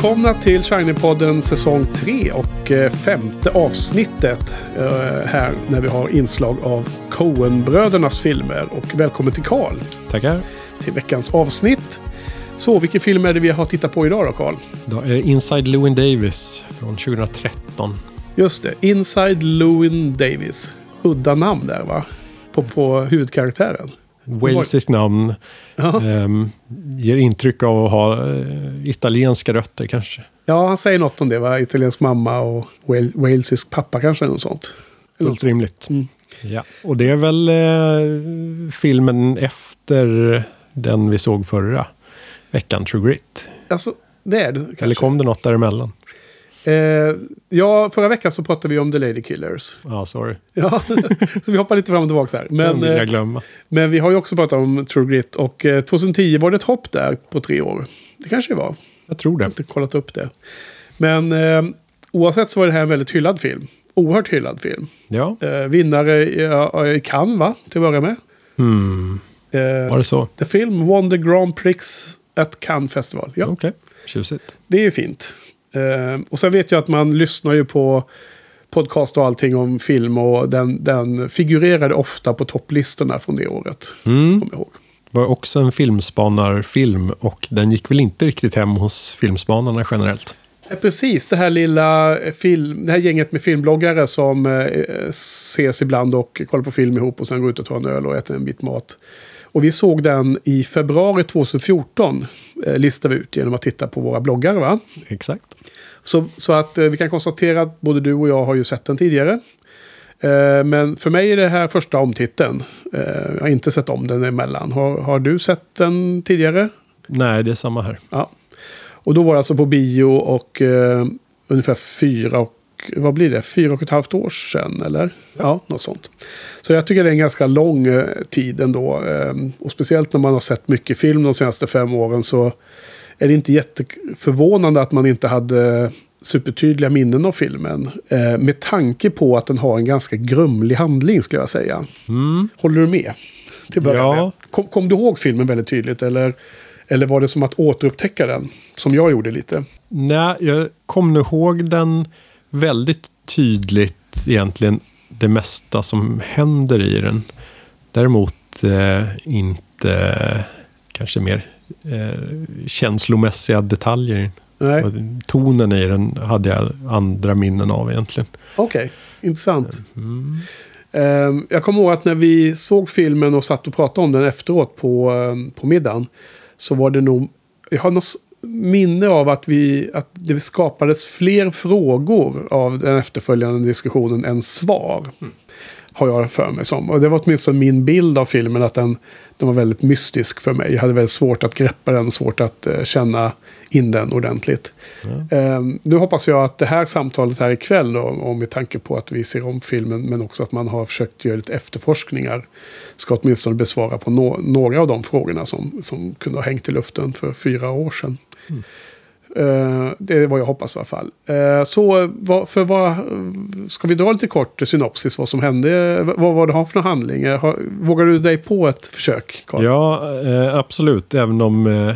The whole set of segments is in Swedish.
Välkomna till Shiny-podden säsong 3 och eh, femte avsnittet eh, här när vi har inslag av Coen-brödernas filmer. Och välkommen till Karl Tackar. till veckans avsnitt. Så vilken film är det vi har tittat på idag då Karl? Då är det Inside Llewyn Davis från 2013. Just det, Inside Llewyn Davis. Udda namn där va? På, på huvudkaraktären. Walesiskt namn. Ja. ehm, ger intryck av att ha eh, italienska rötter kanske. ja, han säger något om det va? Italiensk mamma och Wal- walesisk pappa kanske. Eller något sånt. Fullt rimligt. Mm. Ja. Och det är väl eh, filmen efter den vi såg förra veckan, True Grit. Alltså, det är det kanske. Eller kom det något däremellan? Eh, ja, förra veckan så pratade vi om The Lady Killers. Ja, sorry. Ja, så vi hoppar lite fram och tillbaka här. Den Men, vill jag eh, glömma. men vi har ju också pratat om True Grit och eh, 2010 var det ett hopp där på tre år. Det kanske det var. Jag tror Jag det. har inte kollat upp det. Men eh, oavsett så var det här en väldigt hyllad film. Oerhört hyllad film. Ja. Eh, vinnare i, i Cannes va? Till att börja med. Hmm. Eh, Var det så? The film won the Grand Prix at Cannes Festival. Ja. Okej. Tjusigt. Det är ju fint. Eh, och sen vet jag att man lyssnar ju på podcast och allting om film och den, den figurerade ofta på topplistorna från det året. Mm. Ihåg. var också en filmspanarfilm och den gick väl inte riktigt hem hos filmspanarna generellt. Ja, precis, det här lilla eh, film, det här gänget med filmbloggare som eh, ses ibland och kollar på film ihop och sen går ut och tar en öl och äter en bit mat. Och vi såg den i februari 2014, eh, listade vi ut genom att titta på våra bloggar. Va? Exakt. Så, så att eh, vi kan konstatera att både du och jag har ju sett den tidigare. Eh, men för mig är det här första omtiteln. Eh, jag har inte sett om den emellan. Har, har du sett den tidigare? Nej, det är samma här. Ja. Och då var det alltså på bio och eh, ungefär fyra och vad blir det? Fyra och ett halvt år sedan eller? Ja, något sånt. Så jag tycker det är en ganska lång eh, tid ändå. Eh, och speciellt när man har sett mycket film de senaste fem åren så är det inte jätteförvånande att man inte hade supertydliga minnen av filmen. Eh, med tanke på att den har en ganska grumlig handling skulle jag säga. Mm. Håller du med? Till Ja. med. Kom, kom du ihåg filmen väldigt tydligt? Eller, eller var det som att återupptäcka den? Som jag gjorde lite. Nej, jag kommer ihåg den väldigt tydligt egentligen det mesta som händer i den. Däremot eh, inte kanske mer eh, känslomässiga detaljer. Nej, Och Tonen i den hade jag andra minnen av egentligen. okej. Intressant. Mm. Ehm, jag kommer ihåg att när vi såg filmen och satt och pratade om den efteråt på, ehm, på middagen. Så var det nog... Jag har något minne av att, vi, att det skapades fler frågor av den efterföljande diskussionen än svar. Har jag för mig som. Och det var åtminstone min bild av filmen att den, den var väldigt mystisk för mig. Jag hade väldigt svårt att greppa den svårt att eh, känna in den ordentligt. Ehm, nu hoppas jag att det här samtalet här ikväll då, och med tanke på att vi ser om filmen men också att man har försökt göra lite efterforskningar ska åtminstone besvara på nå- några av de frågorna som, som kunde ha hängt i luften för fyra år sedan. Eh, det är vad jag hoppas i alla fall. Eh, så för vad, ska vi dra lite kort synopsis vad som hände? Vad var det har för några handlingar? Har, vågar du dig på ett försök? Carl? Ja, eh, absolut. Även om eh,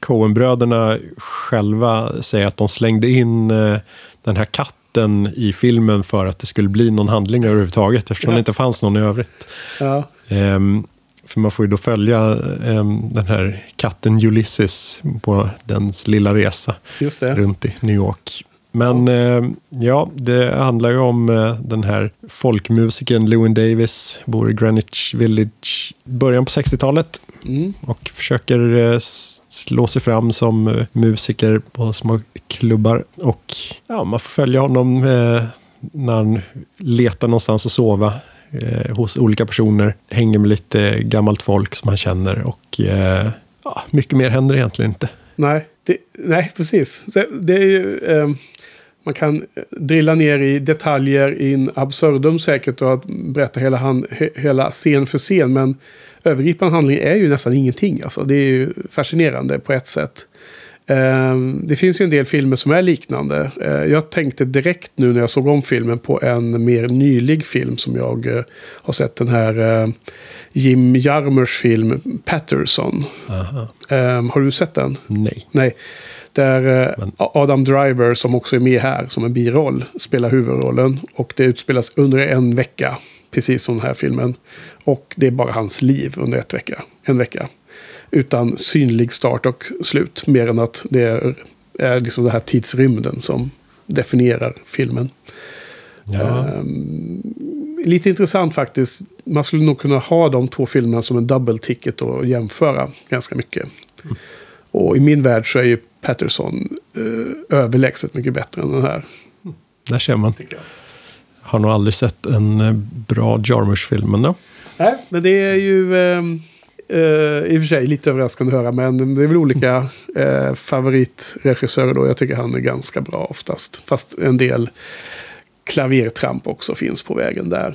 Coen-bröderna själva säger att de slängde in eh, den här katten i filmen för att det skulle bli någon handling överhuvudtaget eftersom Ja. det inte fanns någon i övrigt. Ja, Ehm, för man får ju då följa ehm, den här katten Ulysses på dens lilla resa runt i New York. Men ehm, ja, det handlar ju om eh, den här folkmusikern Lewin Davis, bor i Greenwich Village, början på 60-talet Mm. och försöker eh, slå sig fram som eh, musiker på små klubbar. Och ja, man får följa honom eh, när han letar någonstans att sova eh, hos olika personer. Hänger med lite gammalt folk som han känner och eh, ja, mycket mer händer egentligen inte. Nej, det, nej, precis. Så Det är ju, eh, man kan drilla ner i detaljer in absurdum säkert och att berätta hela, han, hela scen för scen. Men övergripande handling är ju nästan ingenting. Alltså. Det är ju fascinerande på ett sätt. Eh, det finns ju en del filmer som är liknande. Eh, jag tänkte direkt nu när jag såg om filmen på en mer nylig film som jag eh, har sett. Den här eh, Jim Jarmers film Patterson. Aha. Eh, har du sett den? Nej. Nej. Där Adam Driver, som också är med här som en biroll, spelar huvudrollen. Och det utspelas under en vecka, precis som den här filmen. Och det är bara hans liv under ett vecka, en vecka. Utan synlig start och slut, mer än att det är, är liksom den här tidsrymden som definierar filmen. Ja. Ehm, lite intressant faktiskt. Man skulle nog kunna ha de två filmerna som en double ticket och jämföra ganska mycket. Och i min värld så är ju Patterson eh, överlägset mycket bättre än den här. Där ser man. Jag. Har nog aldrig sett en eh, bra Jarmusch-film ändå. Nej, men det är ju eh, i och för sig lite överraskande att höra. Men det är väl olika eh, favoritregissörer då. Jag tycker han är ganska bra oftast. Fast en del klavertramp också finns på vägen där.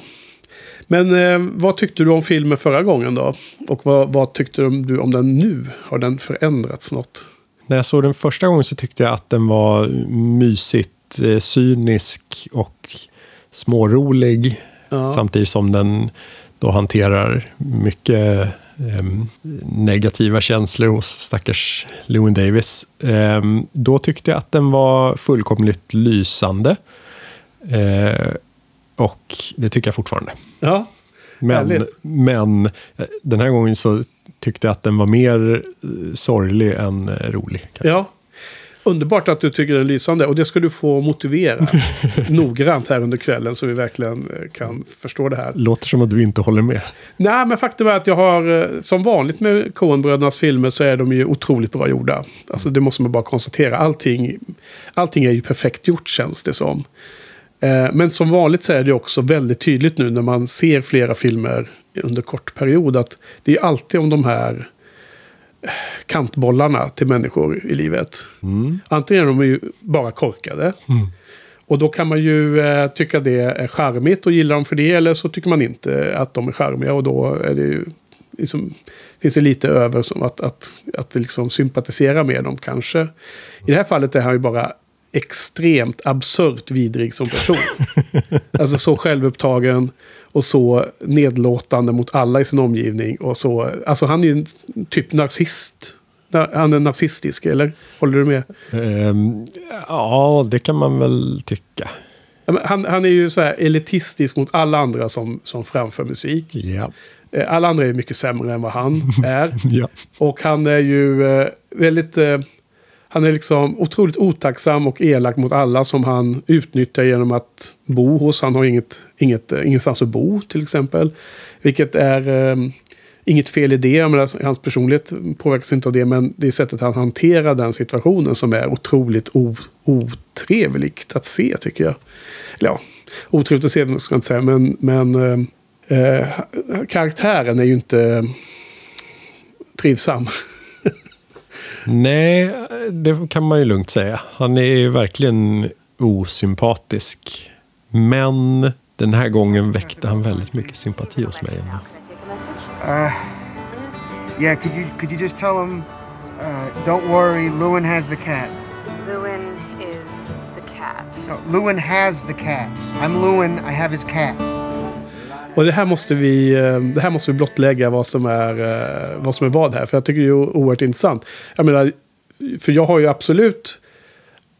Men eh, vad tyckte du om filmen förra gången då? Och vad, vad tyckte du om den nu? Har den förändrats något? När jag såg den första gången så tyckte jag att den var mysigt eh, cynisk och smårolig. Ja. Samtidigt som den då hanterar mycket negativa känslor hos stackars Lewin Davis. Ehm, då tyckte jag att den var fullkomligt lysande. Eh, och det tycker jag fortfarande. Ja, Men, Härligt. men eh, den här gången så tyckte jag att den var mer eh, sorglig än rolig. kanske. ja. Underbart att du tycker den är lysande. Och det ska du få motivera noggrant här under kvällen. Så vi verkligen eh, kan förstå det här. Låter som att du inte håller med. Nej, men faktum är att jag har, eh, som vanligt med Coen-brödernas filmer, så är de ju otroligt bra gjorda. Alltså det måste man bara konstatera. Allting, allting är ju perfekt gjort känns det som. Eh, Men som vanligt så är det också väldigt tydligt nu när man ser flera filmer under kort period att det är alltid om de här kantbollarna till människor i livet. Mm. Antingen är de ju bara korkade. Och då kan man ju eh, tycka det är charmigt och gilla dem för det. Eller så tycker man inte att de är charmiga. Och då är det ju, liksom, finns det lite över som att, att, att liksom sympatisera med dem kanske. I det här fallet är han ju bara extremt absurt vidrig som person. alltså så självupptagen och så nedlåtande mot alla i sin omgivning. Och så, alltså han är ju typ narcissist. Na- Han är narcissistisk, eller? Håller du med? Ehm, ja, det kan man väl tycka. Han, han är ju så här elitistisk mot alla andra som, som framför musik. Eh, Alla andra är mycket sämre än vad han är. ja. Och han är ju eh, väldigt... Han är liksom otroligt otacksam och elak mot alla som han utnyttjar genom att bo hos. Han har inget, inget, eh, ingenstans att bo till exempel. Vilket är eh, inget fel i det. Jag menar, alltså, hans personlighet påverkas inte av det. Men det är sättet han hanterar den situationen som är otroligt o, otrevligt att se tycker jag. Eller ja, otrevligt att se ska jag inte säga. Men, men ehm, eh, karaktären är ju inte trivsam. Nej, det kan man ju lugnt säga. Han är ju verkligen osympatisk. Men den här gången väckte han väldigt mycket sympati hos mig. ändå. Uh, yeah, could you could you just tell him, uh, don't worry, Lewin has the cat. Lewin is the cat. No, Lewin has the cat. I'm Lewin. I have his cat. Och det här måste vi, eh, det här måste vi blottlägga vad som är eh, vad som är vad här. För jag tycker det är oerhört intressant. Jag menar, för jag har ju absolut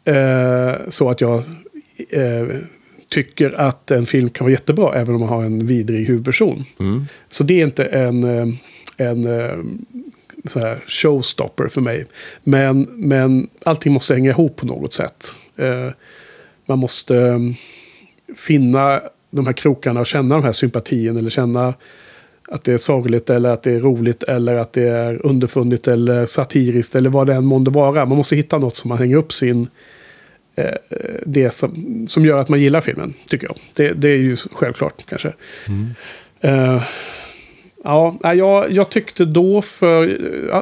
eh, så att jag eh, tycker att en film kan vara jättebra även om man har en vidrig huvudperson. Mm. Så det är inte en, eh, en så här showstopper för mig. Men, men allting måste hänga ihop på något sätt. Eh, man måste finna de här krokarna och känna de här sympatien eller känna att det är sorgligt eller att det är roligt eller att det är underfundigt eller satiriskt eller vad det än månde vara. Man måste hitta något som man hänger upp sin eh, det som, som gör att man gillar filmen, tycker jag. Det, det är ju självklart kanske. Eh, ja, jag, jag tyckte då för...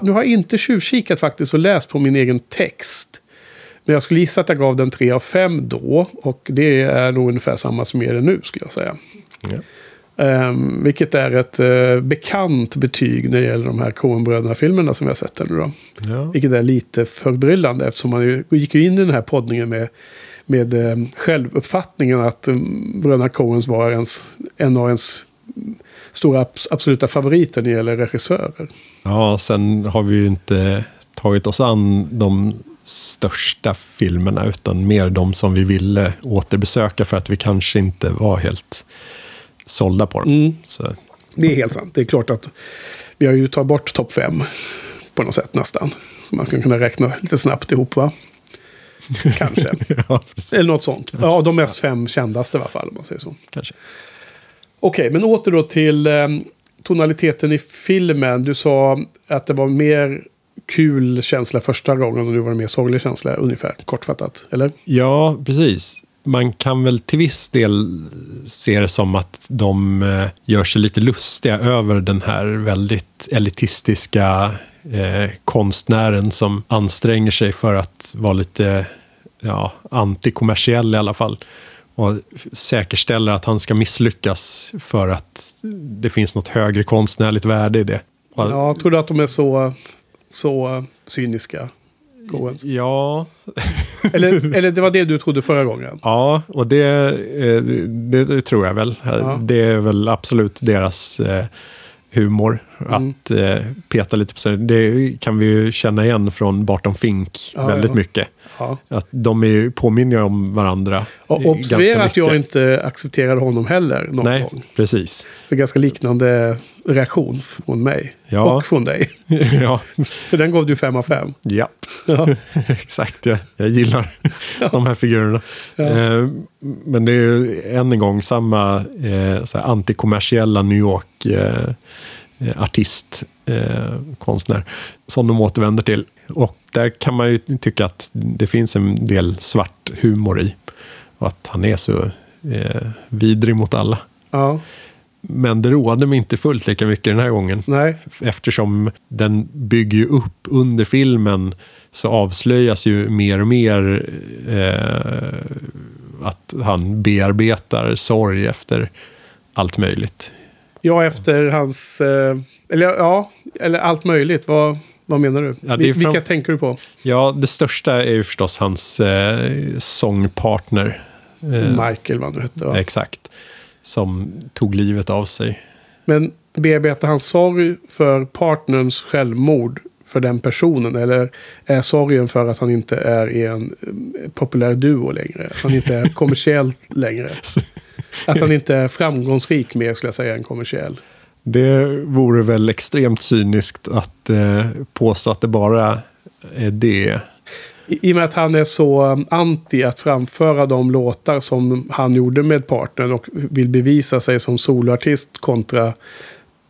Nu har jag inte tjuvkikat faktiskt och läst på min egen text. Men jag skulle gissa att jag gav den 3 av 5 då. Och det är nog ungefär samma som är det nu, skulle jag säga. Ja. Ehm, vilket är ett eh, bekant betyg när det gäller de här Coen-bröderna-filmerna som vi har sett nu då. Ja. Vilket är lite förbryllande eftersom man ju, gick ju in i den här poddningen med, med eh, självuppfattningen att eh, bröderna Coens var ens, en av ens stora abs- absoluta favoriter när det gäller regissörer. ja, sen har vi ju inte tagit oss an de största filmerna utan mer de som vi ville återbesöka för att vi kanske inte var helt sålda på dem. Mm. Så, Det är helt sant. Det är klart att vi har ju tagit bort topp fem på något sätt nästan. Så man kan kunna räkna lite snabbt ihop va? Kanske. ja. Eller något sånt. Ja, de mest fem kändaste i alla fall om man säger så. Kanske. Okej, men åter då till eh, tonaliteten i filmen. Du sa att det var mer kul känsla första gången och nu var det mer sorglig känsla ungefär, kortfattat. Eller? Ja, precis. Man kan väl till viss del se det som att de eh, gör sig lite lustiga över den här väldigt elitistiska eh, konstnären som anstränger sig för att vara lite ja, antikommersiell i alla fall. Och säkerställer att han ska misslyckas för att det finns något högre konstnärligt värde i det. Ja, tror du att de är så, så cyniska? Coens? Ja, Eller, eller det var det du trodde förra gången? Ja, och det, eh, det, det tror jag väl. Ja. Det är väl absolut deras eh, humor. Mm. Att eh, peta lite på sig. Det kan vi ju känna igen från Barton Fink Ja, väldigt ja. mycket. Ja. Att de är ju, påminner om varandra. Och observera att jag inte accepterade honom heller någon Nej, gång. precis. Är ganska liknande reaktion från mig. Ja. Och från dig. ja, Så den gav du fem av fem. ja. Ja. exakt. Jag, jag gillar de här figurerna. Eh, men det är ju än en gång samma eh, antikommersiella New York eh, artist, eh, konstnär, som de återvänder till. Och där kan man ju tycka att det finns en del svart humor i. Och att han är så eh, vidrig mot alla. ja. Men det roade mig inte fullt lika mycket den här gången. Nej. Eftersom den bygger ju upp under filmen så avslöjas ju mer och mer eh, att han bearbetar sorg efter allt möjligt. Ja, efter hans... Eh, eller ja, eller allt möjligt. Vad, vad menar du? Ja, Vil- Vilka tänker du på? Ja, det största är ju förstås hans eh, sångpartner. Eh, Michael, vad han hette. Va? Exakt. Som tog livet av sig. Men bearbetar han sorg för partnerns självmord för den personen? Eller är sorgen för att han inte är i en eh, populär duo längre? Att han inte är kommersiell längre? Att han inte är framgångsrik mer skulle jag säga än kommersiell. Det vore väl extremt cyniskt att eh, påstå att det bara är det. I, I och med att han är så um, anti att framföra de låtar som han gjorde med partnern och vill bevisa sig som soloartist kontra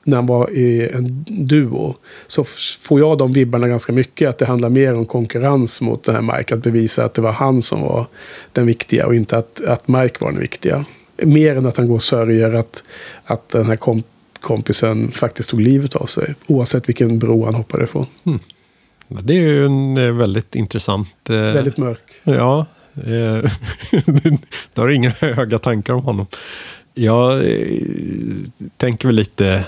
när han var i en duo. Så får jag de vibbarna ganska mycket. Att det handlar mer om konkurrens mot den här Mike. Att bevisa att det var han som var den viktiga och inte att, att Mike var den viktiga. Mer än att han går och sörjer att, att den här kom, kompisen faktiskt tog livet av sig. Oavsett vilken bro han hoppade ifrån. Det är ju en eh, väldigt intressant... Eh, Väldigt mörk. Ja, eh, du har inga höga tankar om honom. Jag eh, tänker väl lite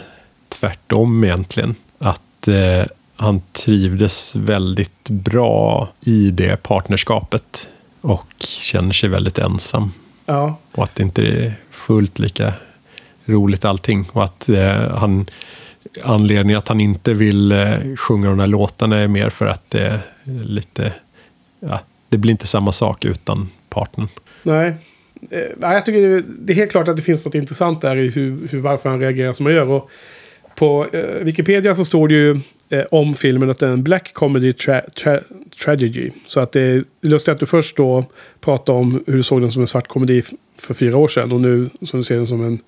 tvärtom egentligen. Att eh, han trivdes väldigt bra i det partnerskapet. Och känner sig väldigt ensam. Ja, Och att det inte är fullt lika roligt allting. Och att eh, han, anledningen att han inte vill eh, sjunga de här låtarna är mer för att det är lite, ja, det blir inte samma sak utan partnern. Nej. Eh, jag tycker det, det är helt klart att det finns något intressant där i hur, hur, varför han reagerar som han gör. Och på eh, Wikipedia så står det ju eh, om filmen att det är en black comedy tra- tra- tragedy. Så att det är lustigt att du först då pratar om hur du såg den som en svart komedi för fyra år sedan. Och nu som du ser den som en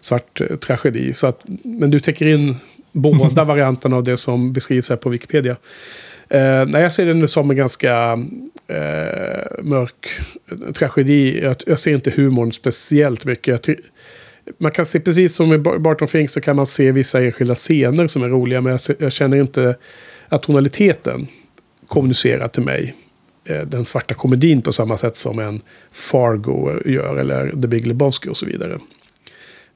svart eh, tragedi. Så att, men du täcker in båda varianterna av det som beskrivs här på Wikipedia. Eh, nej, jag ser den som en ganska eh, mörk tragedi. Jag, jag ser inte humorn speciellt mycket. Jag man kan se, precis som i Barton Fink så kan man se vissa enskilda scener som är roliga. Men jag, jag känner inte att tonaliteten kommunicerar till mig eh, den svarta komedin på samma sätt som en Fargo gör. Eller The Big Lebowski och så vidare.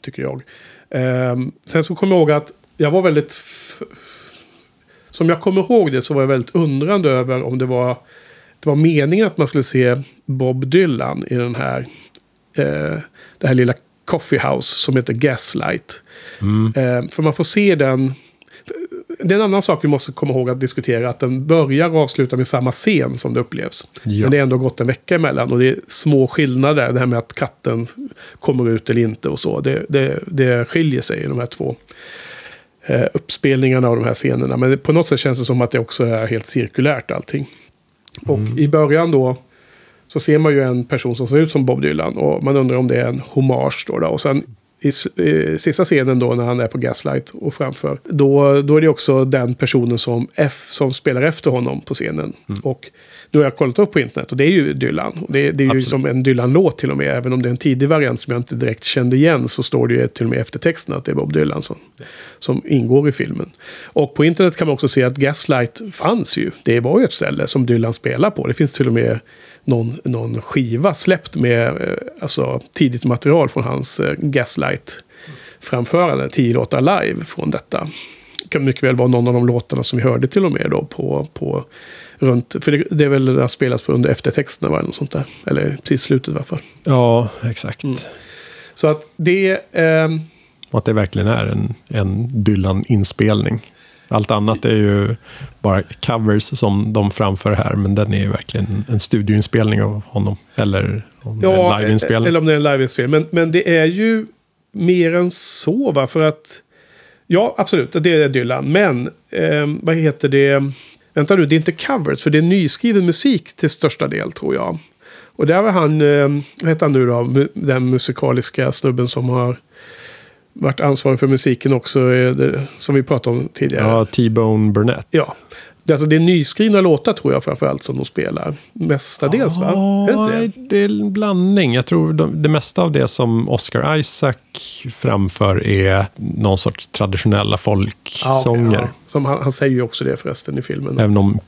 Tycker jag. Ehm, sen så kommer jag ihåg att jag var väldigt... Som jag kommer ihåg det så var jag väldigt undrande över om det var, det var meningen att man skulle se Bob Dylan i den här, eh, det här lilla coffee house som heter Gaslight. Eh, för man får se den... det är en annan sak vi måste komma ihåg att diskutera. Att den börjar och avslutar med samma scen som det upplevs. Ja. Men det är ändå gått en vecka emellan. Och det är små skillnader. Det här med att katten kommer ut eller inte och så. Det, det, det skiljer sig i de här två eh, uppspelningarna av de här scenerna. Men på något sätt känns det som att det också är helt cirkulärt allting. Och i början då så ser man ju en person som ser ut som Bob Dylan. Och man undrar om det är en hommage då. då. Och sen i, i sista scenen då när han är på Gaslight och framför. Då, då är det också den personen som, F, som spelar efter honom på scenen. Och då har jag kollat upp på internet och det är ju Dylan. Och Det, det är ju som en Dylan-låt till och med. Även om det är en tidig variant som jag inte direkt kände igen så står det ju till och med efter texten att det är Bob Dylan som, som ingår i filmen. Och på internet kan man också se att Gaslight fanns ju. Det var ju ett ställe som Dylan spelar på. Det finns till och med någon, någon skiva släppt med eh, alltså, tidigt material från hans eh, Gaslight-framförande. Tio låtar live från detta. Det kan mycket väl vara någon av de låtarna som vi hörde till och med då på, på runt, för det, det är väl det spelas på under eftertexterna eller sånt där. Eller precis slutet i alla fall. Ja, exakt. Så att det, ehm, Och att det verkligen är en, en Dylan-inspelning. Allt annat är ju bara covers som de framför här, men den är ju verkligen en studioinspelning av honom. Eller om det är Ja, en liveinspelning. eller om det är en liveinspelning. Men, men det är ju mer än så, va? För att... Ja, absolut, det är Dylan. Men, ehm, vad heter det? Vänta nu, det är inte covers, för det är nyskriven musik till största del, tror jag. Och där var han, eh, vad heter han nu då, den musikaliska snubben som har varit ansvarig för musiken också, eh, som vi pratade om tidigare. Ja, T-Bone Burnett. Ja. Det, är alltså, det är nyskrivna låtar tror jag framförallt som de spelar. Mestadels va? Är det det? Är en blandning. Jag tror de, det mesta av det som Oscar Isaac framför är någon sorts traditionella folksånger. okej, ja. Som han, han säger ju också det förresten i filmen. Även om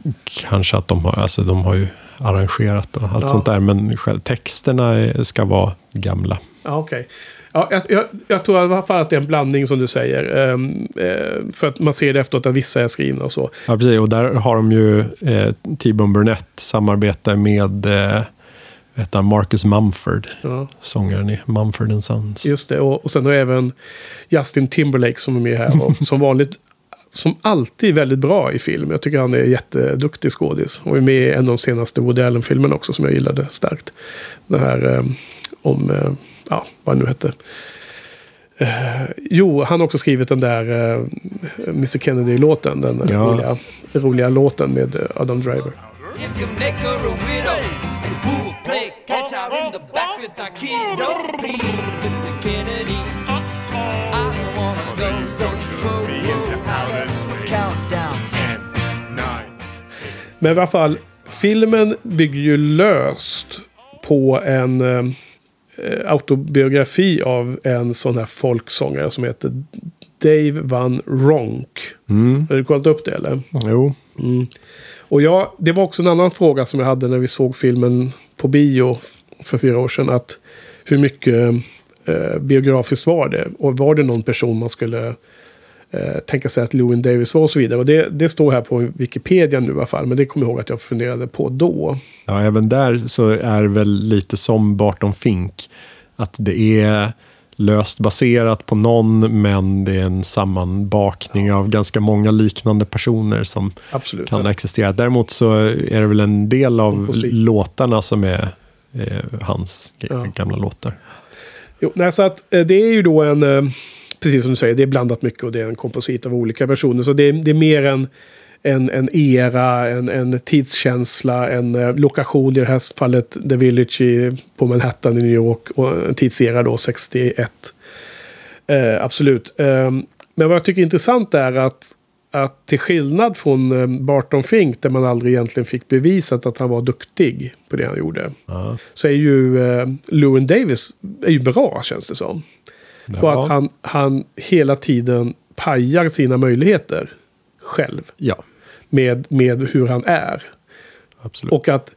kanske att de har, alltså de har ju arrangerat och allt Ja. sånt där. Men själv, texterna ska vara gamla. Ja, okej. Ja, jag, jag, jag tror i alla fall att det är en blandning som du säger. Ehm, eh, för att man ser det efteråt att vissa är skrivna och så. Ja, precis. Och där har de ju eh, T-Bone Burnett samarbete med eh, Marcus Mumford. Ja, Sångaren i Mumford and Sons. just det. Och, och sen har även Justin Timberlake som är med här. Och som vanligt, som alltid väldigt bra i film. Jag tycker han är jätteduktig skådis. Och är med i en av de senaste Woody Allen-filmerna också som jag gillade starkt. Den här eh, om, eh, ja, vad det nu hette. Eh, jo, han har också skrivit den där eh, Mr Kennedy-låten. Den Ja. roliga, roliga låten med eh, Adam Driver. Men i alla fall, filmen bygger ju löst på en eh, autobiografi av en sån här folksångare som heter Dave Van Ronk. Mm. Har du kollat upp det eller? Jo, Och ja, det var också en annan fråga som jag hade när vi såg filmen på bio för fyra år sedan. Att hur mycket eh, biografiskt var det? Och var det någon person man skulle eh, tänka sig att Lewin Davis var och så vidare? Och det, det står här på Wikipedia nu i alla fall. Men det kommer jag ihåg att jag funderade på då. Ja, även där så är väl lite som Barton Fink. Att det är löst baserat på någon, men det är en sammanbakning av ganska många liknande personer som Absolut. kan ha existerat. Däremot så är det väl en del av låtarna som är eh, hans Ja. gamla låtar. Jo, nej, så att eh, det är ju då en, eh, precis som du säger, det är blandat mycket och det är en komposit av olika versioner. Så det är, det är mer en, en, en era, en, en tidskänsla, en eh, lokation, i det här fallet The Village i, på Manhattan i New York och en tidsera då, 61. Eh, absolut. Eh, men vad jag tycker är intressant är att, att till skillnad från eh, Barton Fink, där man aldrig egentligen fick bevisat att han var duktig på det han gjorde, Ja. så är ju eh, Lewin Davis är ju bra känns det som. Och att han, han hela tiden pajar sina möjligheter själv Ja, med, med hur han är. absolut. Och att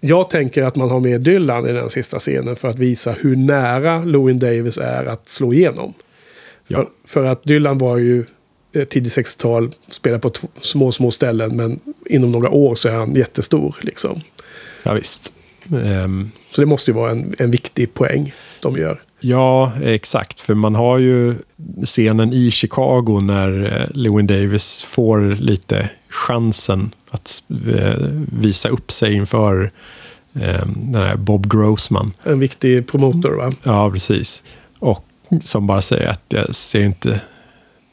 jag tänker att man har med Dylan i den sista scenen för att visa hur nära Lewin Davis är att slå igenom. Ja. För, för att Dylan var ju eh, tidigt 60-tal, spelar på små, små ställen, men inom några år så är han jättestor. Liksom. ja, visst. Ehm, Så det måste ju vara en, en viktig poäng de gör. Ja, exakt. För man har ju scenen i Chicago när eh, Lewin Davis får lite chansen att eh, visa upp sig inför eh, den här Bob Grossman. En viktig promotor va? Ja, precis. Och som bara säger att jag ser inte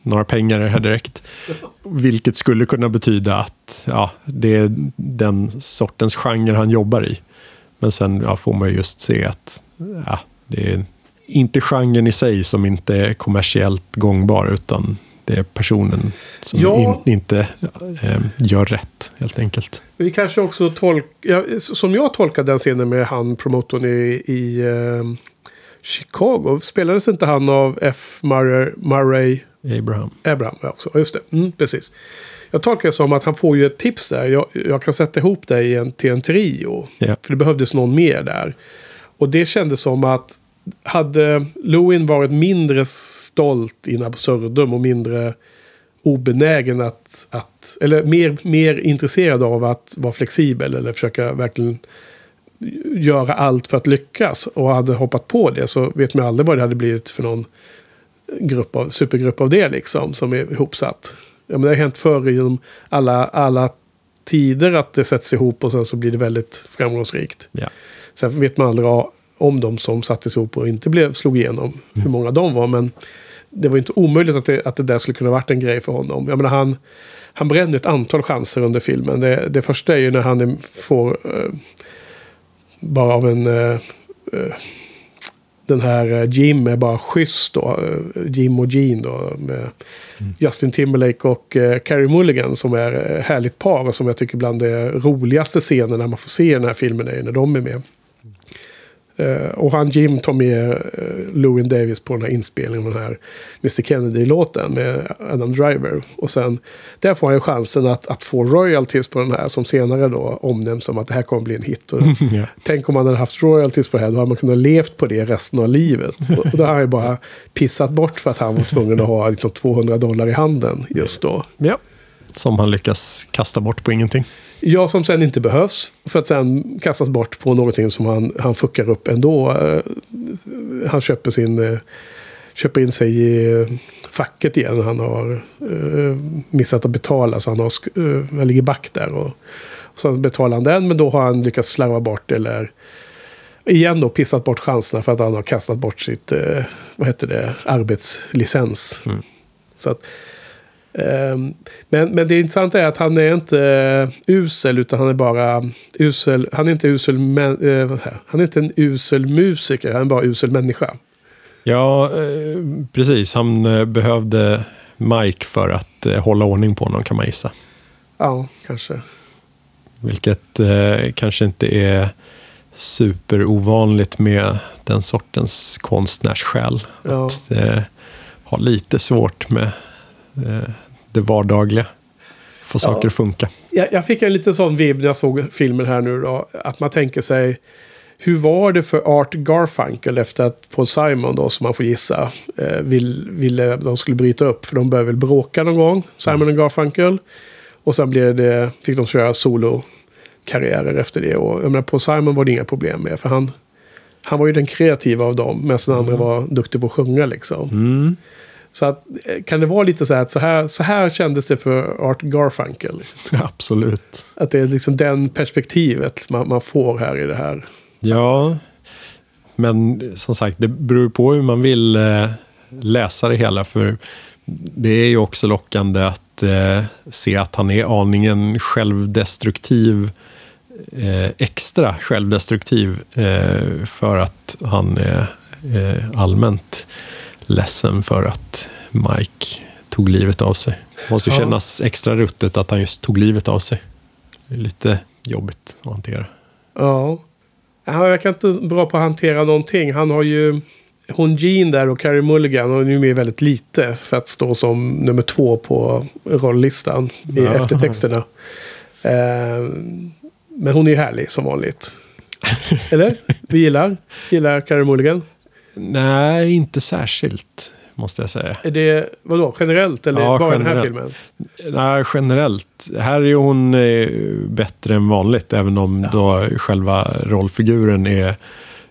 några pengar här direkt. Vilket skulle kunna betyda att ja, det är den sortens genre han jobbar i. Men sen ja, får man ju just se att ja, det är inte genren i sig som inte är kommersiellt gångbar utan det är personen som Ja. in, inte eh, gör rätt helt enkelt. Vi kanske också tolkar, ja, som jag tolkar den scenen med han promotorn i, i eh, Chicago. Spelades inte han av F. Murray, Murray Abraham. Abraham också? Just det, mm, precis. Jag tolkar det som att han får ju ett tips där. Jag, jag kan sätta ihop det i en, till en trio. Ja. För det behövdes någon mer där. Och det kändes som att hade Lewin varit mindre stolt in absurdum och mindre obenägen att, att eller mer, mer intresserad av att vara flexibel eller försöka verkligen göra allt för att lyckas och hade hoppat på det så vet man aldrig vad det hade blivit för någon grupp av, supergrupp av det liksom som är ihopsatt. Ja, men det har hänt förr genom alla, alla tider att det sätts ihop och sen så blir det väldigt framgångsrikt. Ja. Sen vet man aldrig om de som sattes ihop och inte blev, slog igenom. Hur många de var. Men det var inte omöjligt att det, att det där skulle kunna varit en grej för honom. Jag menar, han, han bränner ett antal chanser under filmen. Det, det första är ju när han får eh, bara av en... eh, eh, den här eh, Jim är bara schysst då. eh, Jim och Gene då. Med Justin Timberlake och Carrie Mulligan som är härligt par. Och som jag tycker bland de roligaste scenerna man får se i den här filmen är när de är med. Eh, och han Jim tar med Lewin Davis på den här inspelningen av den här Mr Kennedy-låten med Adam Driver. Och sen där får han ju chansen att, att få royalties på den här som senare då omnämns som att det här kommer bli en hit. Och Ja. Tänk om man hade haft royalties på det här, då hade man kunnat levt på det resten av livet. Och, och då har han ju bara pissat bort för att han var tvungen att ha liksom 200 dollar i handen just då. ja. Som han lyckas kasta bort på ingenting. Ja, som sen inte behövs. För att sen kastas bort på någonting som han, han fuckar upp ändå. Eh, Han köper sin... eh, Köper in sig i eh, facket igen. Han har missat att betala så han, har, han ligger back där. Och, och sen betalar han den men då har han lyckats slarva bort eller igen då pissat bort chanserna för att han har kastat bort sitt, vad heter det, arbetslicens. Så att, men, men det intressanta är att han är inte eh, usel utan han är bara usel. Han är inte usel, eh, han är inte en usel musiker, han är bara usel människa. Ja, eh, precis. Han eh, behövde Mike för att hålla ordning på honom kan man gissa. Ja, kanske. Vilket eh, kanske inte är superovanligt med den sortens konstnärssjäl. Ja. Att eh, ha lite svårt med det vardagliga. Få saker att funka. Jag, jag fick en liten sån vibb när jag såg filmen här nu då. Att man tänker sig. Hur var det för Art Garfunkel efter att Paul Simon då, som man får gissa, eh, vill, ville de skulle bryta upp. För de började väl bråka någon gång, Simon och Garfunkel. Och sen blev det, fick de köra solokarriärer efter det. Och jag menar, Paul Simon var det inga problem med. För han, han var ju den kreativa av dem. Medan den andra var duktig på att sjunga liksom. Mm. Så att, eh, kan det vara lite så här att så här, så här kändes det för Art Garfunkel? Absolut. Att det är liksom den perspektivet man, man får här i det här. Ja, men som sagt, det beror på hur man vill eh, läsa det hela. För det är ju också lockande att eh, se att han är aningen självdestruktiv. Eh, extra självdestruktiv eh, för att han är eh, allmänt ledsen för att Mike tog livet av sig. Måste ju Ja. kännas extra ruttet att han just tog livet av sig. Det är lite jobbigt att hantera. Ja. Han verkar inte bra på att hantera någonting. Han har ju hon Jean där och Carrie Mulligan. Hon är ju med väldigt lite för att stå som nummer två på rolllistan i Ja. eftertexterna. Eh, men hon är ju härlig som vanligt. Eller? Vi gillar, gillar Carrie Mulligan. Nej, inte särskilt, måste jag säga. Är det, vadå, generellt eller Ja, bara i den här generellt. filmen? Nej, generellt. Här är hon eh, bättre än vanligt, även om då själva rollfiguren är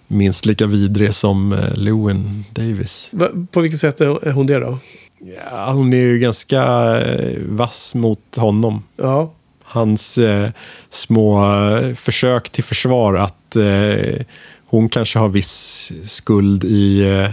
minst lika vidrig som eh, Lewin Davis. Va, på vilket sätt är hon det då? Ja, hon är ju ganska eh, vass mot honom. Ja, Hans små försök till försvar att hon kanske har viss skuld i eh,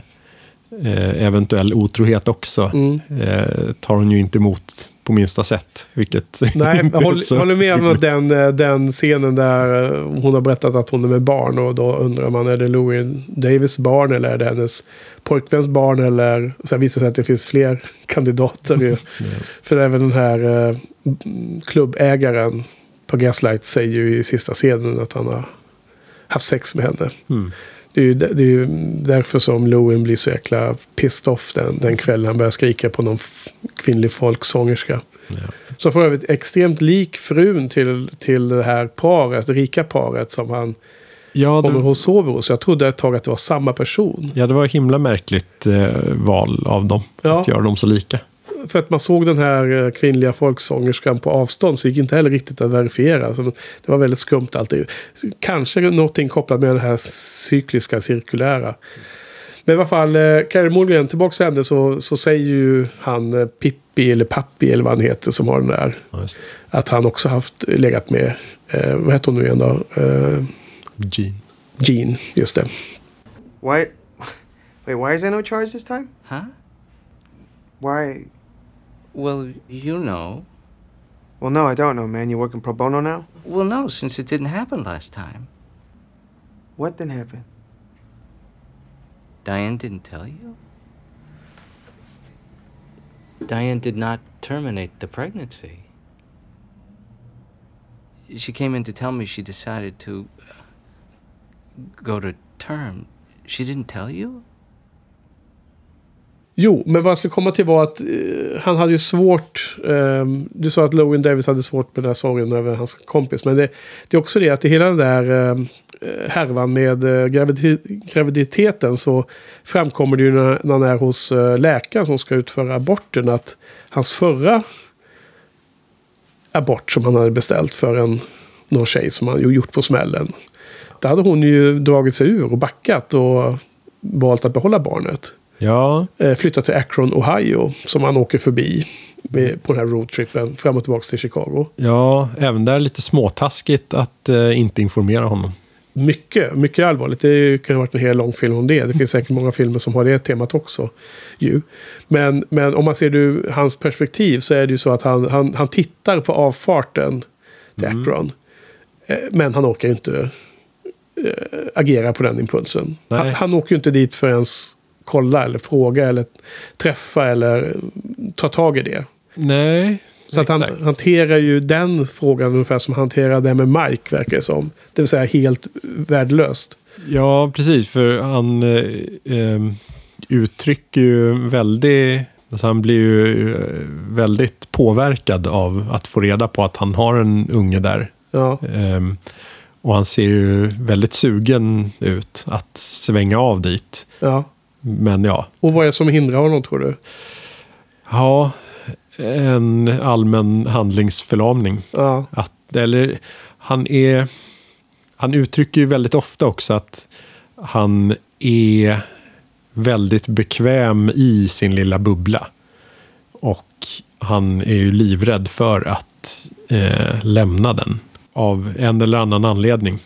eh, eventuell otrohet också. Mm. Eh, tar hon ju inte emot på minsta sätt. Vilket Nej, jag håller, håller med om den, eh, den scenen där eh, hon har berättat att hon är med barn och då undrar man är det Louis Davis barn eller är det hennes pojkväns barn eller sen visar det sig att det finns fler kandidater ju. För även den här eh, klubbägaren på Gaslight säger ju i sista scenen att han har haft sex med henne. Mm. Det är ju, det är ju därför som Louis blir så jäkla pissed off den, den kvällen han börjar skrika på någon kvinnlig folksångerska. Ja. Som för övrigt extremt lik frun till, till det här paret, det rika paret som han Ja, kommer det, hos sover hos. Jag trodde ett tag att det var samma person. ja, det var ett himla märkligt eh, val av dem. Ja. Att göra dem så lika. För att man såg den här eh, kvinnliga folksångerskan på avstånd så gick inte heller riktigt att verifiera. Så det var väldigt skumt alltid. Kanske någonting kopplat med det här cykliska, cirkulära. Men i alla fall, eh, Carey Mulligan, tillbaka till henne så, så säger ju han eh, Pippi eller Pappi eller vad han heter som har den där. Att han också haft legat med, eh, vad heter hon nu igen då? Eh. Gene. Jean, just det. Why? Wait, why is there no charge this time? Huh? Why? Well, you know. Well, no, I don't know, man. You working pro bono now? Well, no, since it didn't happen last time. What didn't happen? Diane didn't tell you? Diane did not terminate the pregnancy. She came in to tell me she decided to uh, go to term. She didn't tell you? Jo, men vad jag skulle komma till var att eh, han hade ju svårt. Eh, du sa att Lowen Davis hade svårt med den här sorgen över hans kompis. Men det, det är också det att i hela den där ehm, eh, härvan med eh, gravidi- graviditeten så framkommer det ju när, när han är hos eh, läkaren som ska utföra aborten att hans förra abort som han hade beställt för en någon tjej som han ju gjort på smällen. Där hade hon ju dragit sig ur och backat och valt att behålla barnet Ja, eh, flyttat till Akron, Ohio. Som han åker förbi på den här roadtrippen fram och tillbaka till Chicago. ja, även där lite småtaskigt att eh, inte informera honom. Mycket, mycket allvarligt. Det kan ha varit en hel lång film om det. Det finns säkert många filmer som har det temat också. Ju. Men, men om man ser ur hans perspektiv så är det ju så att han, han, han tittar på avfarten till Akron. Eh, Men han orkar inte eh, agera på den impulsen. Han, han åker ju inte dit för att ens kolla eller fråga eller träffa eller ta tag i det. Nej, Så att han exakt. hanterar ju den frågan ungefär som han hanterar det med Mike verkar det som. Det vill säga helt värdelöst. Ja, precis. För han eh, eh, uttrycker ju väldigt... Alltså han blir ju eh, väldigt påverkad av att få reda på att han har en unge där. Ja, Ehm, och han ser ju väldigt sugen ut att svänga av dit. ja. Men ja, Och vad är det som hindrar honom tror du? ja en allmän handlingsförlamning. Ja, Att, eller han är... Han uttrycker ju väldigt ofta också att han är väldigt bekväm i sin lilla bubbla. Och han är ju livrädd för att eh, lämna den. Av en eller annan anledning.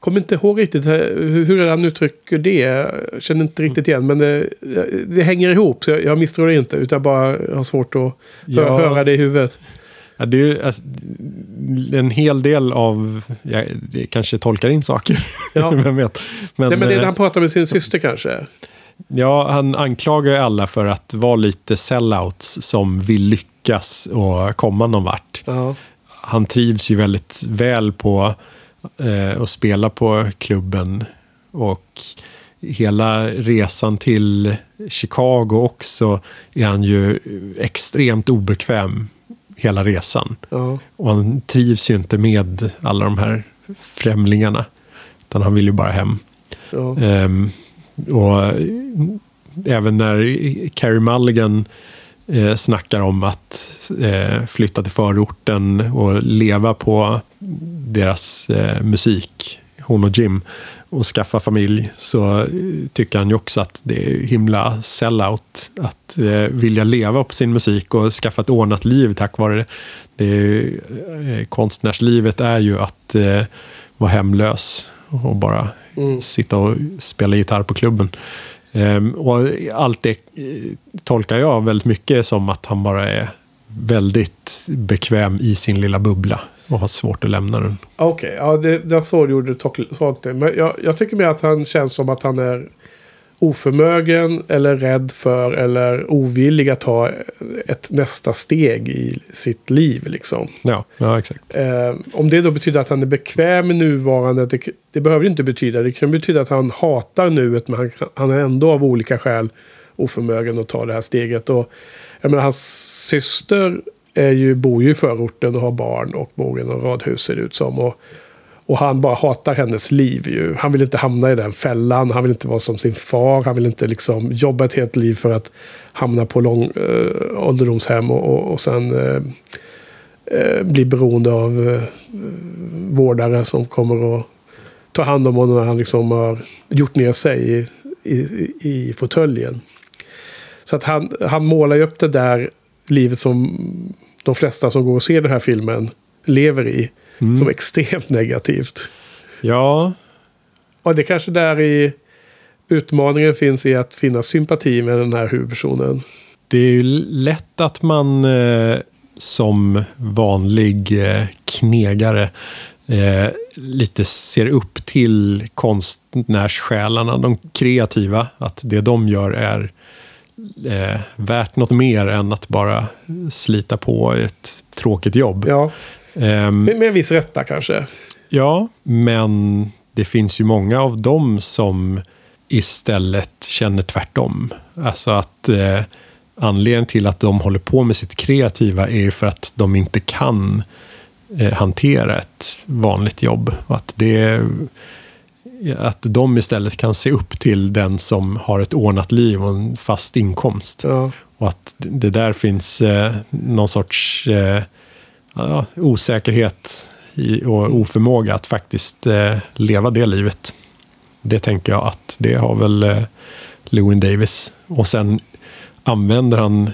Kommer inte ihåg riktigt eh, hur han uttrycker det. Jag känner inte riktigt igen. Men det, det hänger ihop. Så jag, jag misstror det inte. Utan bara har svårt att Ja. höra det i huvudet. Ja, det är alltså, en hel del av... Jag kanske tolkar in saker. Ja. Vem vet. Men, Nej, men det är när eh, han pratar med sin syster kanske. Ja, han anklagar ju alla för att vara lite sellouts som vill lyckas och komma någon vart. Ja, Han trivs ju väldigt väl på eh, att spela på klubben. Och hela resan till Chicago också är han ju extremt obekväm hela resan. ja, Och han trivs ju inte med alla de här främlingarna. Utan han vill ju bara hem. ja. Ehm, och även när Carrie Mulligan eh, snackar om att eh, flytta till förorten och leva på deras eh, musik, hon och Jim. och skaffa familj så eh, tycker han ju också att det är himla sellout att eh, vilja leva på sin musik och skaffa ett ordnat liv tack vare det. det eh, konstnärslivet är ju att eh, vara hemlös och bara Mm. sitta och spela gitarr på klubben. Ehm, och allt det eh, tolkar jag väldigt mycket som att han bara är väldigt bekväm i sin lilla bubbla och har svårt att lämna den. Okej, ja det, det var så du gjorde tolk- tolkningen. Men jag, jag tycker mer att han känns som att han är oförmögen eller rädd för eller ovillig att ta ett nästa steg i sitt liv. Liksom. Ja, ja exakt. Eh, om det då betyder att han är bekväm i nuvarande, det, det behöver inte betyda. Det kan betyda att han hatar nuet men han, han är ändå av olika skäl oförmögen att ta det här steget. Och, jag menar, hans syster är ju, bor ju i förorten och har barn och bor i något radhus ser det ut som. Och, och han bara hatar hennes liv ju. Han vill inte hamna i den fällan. Han vill inte vara som sin far. Han vill inte liksom jobba ett helt liv för att hamna på lång, äh, ålderdomshem och, och, och sen äh, bli beroende av äh, vårdare som kommer att ta hand om honom när han liksom har gjort ner sig i, i, i fåtöljen. Så att han, han målar ju upp det där livet som de flesta som går och ser den här filmen lever i. Som extremt negativt. Ja, Och det kanske där i utmaningen finns i att finna sympati med den här huvudpersonen. det är ju lätt att man eh, som vanlig eh, knegare eh, lite ser upp till konstnärssjälarna, de kreativa. Att det de gör är eh, värt något mer än att bara slita på ett tråkigt jobb. Ja, Ehm, med, med en viss rätta kanske. Ja, men det finns ju många av dem som istället känner tvärtom. Alltså att eh, anledningen till att de håller på med sitt kreativa är ju för att de inte kan eh, hantera ett vanligt jobb. Och Att, det, att de istället kan se upp till den som har ett ordnat liv och en fast inkomst. Ja. Och att det där finns eh, någon sorts eh, ja, osäkerhet i, och oförmåga att faktiskt eh, leva det livet. Det tänker jag att det har väl eh, Lewin Davis. Och sen använder han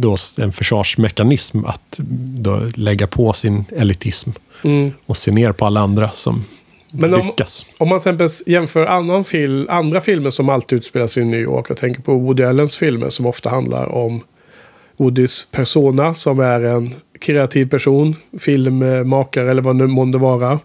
då en försvarsmekanism att då lägga på sin elitism Mm. och se ner på alla andra som Men om- lyckas. Om man till exempel jämför annan fil, andra filmer som alltid utspelar sig i New York. Jag tänker på Woody Allens filmer som ofta handlar om Woodys persona som är en kreativ person, filmmakare eller vad det månde vara.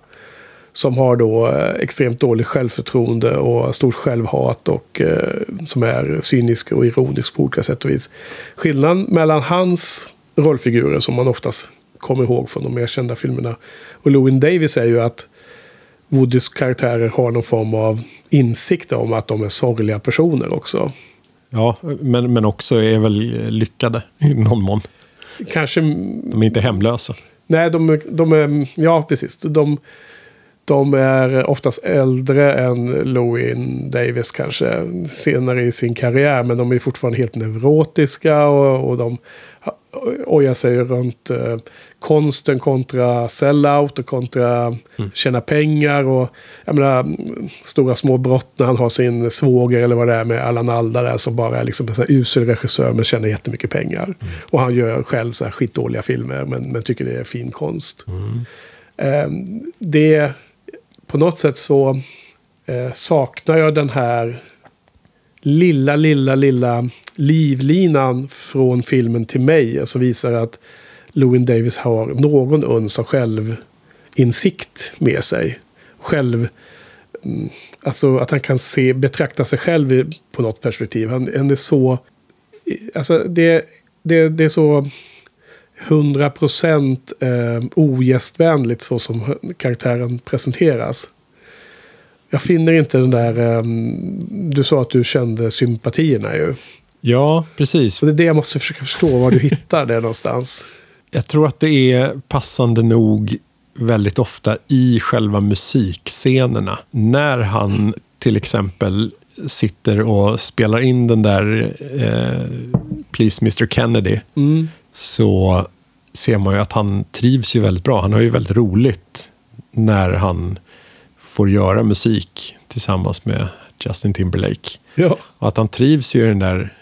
Som har då eh, extremt dåligt självförtroende och stort självhat och eh, som är cynisk och ironisk på olika sätt och vis. Skillnaden mellan hans rollfigurer som man oftast kommer ihåg från de mer kända filmerna och Lewin Davis är ju att Woodys karaktärer har någon form av insikt om att de är sorgliga personer också. Ja, men, men också är väl lyckade i någon mån. Kanske... De är inte hemlösa. Nej, de, är- de är... Ja, precis. De, de är oftast äldre än Louis Davis kanske senare i sin karriär. Men de är fortfarande helt neurotiska och, och de ojar sig runt eh, konsten kontra sellout och kontra tjäna pengar. Och jag menar, mm, stora små brott när han har sin svåger eller vad det är med Allan Alda där som bara är liksom en usel regissör men tjänar jättemycket pengar. Och han gör själv så här skitdåliga filmer men, men tycker det är fin konst. Eh, det, på något sätt så eh, saknar jag den här lilla, lilla, lilla livlinan från filmen till mig. Som visar att Lewin Davis har någon uns av självinsikt med sig. Själv... Mm, alltså att han kan se, betrakta sig själv på något perspektiv. Han, han är så... Alltså det, det, det är så 100% eh, ogästvänligt så som karaktären presenteras. Jag finner inte den där... Eh, du sa att du kände sympatierna ju. Ja, precis. Och det är det jag måste försöka förstå var du hittar det någonstans. Jag tror att det är passande nog väldigt ofta i själva musikscenerna. När han till exempel sitter och spelar in den där eh, Please Mr Kennedy Mm. så ser man ju att han trivs ju väldigt bra. Han har ju väldigt roligt när han får göra musik tillsammans med Justin Timberlake. Ja. Och att han trivs ju i den där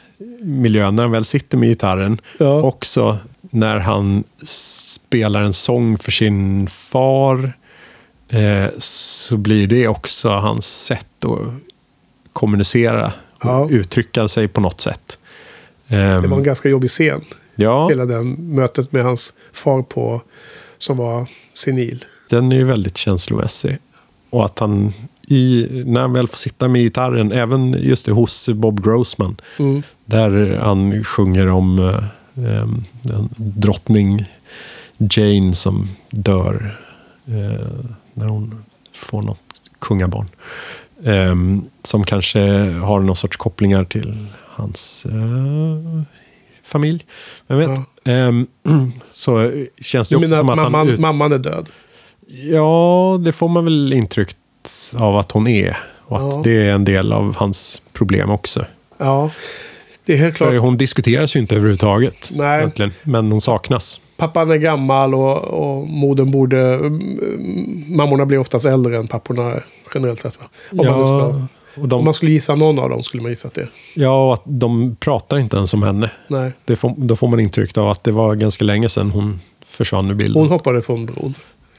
miljön när han väl sitter med gitarren. Ja. Också när han spelar en sång för sin far eh, så blir det också hans sätt att kommunicera och Ja. uttrycka sig på något sätt. Det Ehm, var en ganska jobbig scen. ja, Hela den mötet med hans far på, som var senil. den är ju väldigt känslomässig. Och att han, i, när han väl får sitta med gitarren, även just det hos Bob Grossman, Mm. Där han sjunger om eh, drottning Jane som dör eh, när hon får något kungabarn. Eh, som kanske har någon sorts kopplingar till hans eh, familj. Vem vet? Eh, så känns det också som att att han... mamman, ut- mamman är död? Ja, det får man väl intryck av att hon är. Och att Ja. det är en del av hans problem också. Ja, det är helt För klart. hon diskuteras ju inte överhuvudtaget. Nej. Egentligen. Men hon saknas. Pappan är gammal och, och modern borde... mm, Mammorna blir oftast äldre än papporna generellt sett. Va? Om, man ja, ska, och de, om man skulle gissa någon av dem skulle man gissa att det. ja, och att de pratar inte ens om henne. Nej, Det får, då får man intryck av att det var ganska länge sedan hon försvann ur bilden. hon hoppade från bron.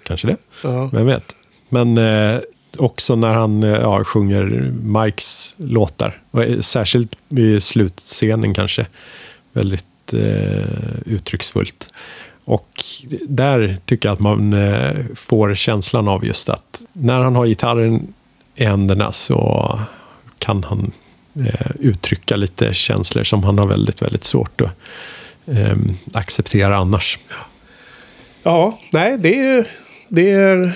Kanske det. Ja. Vem vet. Men eh, också när han eh, ja, sjunger Mikes låtar. Eh, särskilt i slutscenen kanske. Väldigt eh, uttrycksfullt. Och där tycker jag att man eh, får känslan av just att när han har gitarren i händerna så kan han eh, uttrycka lite känslor som han har väldigt, väldigt svårt att eh, acceptera annars. Ja, nej, det är... Det, är,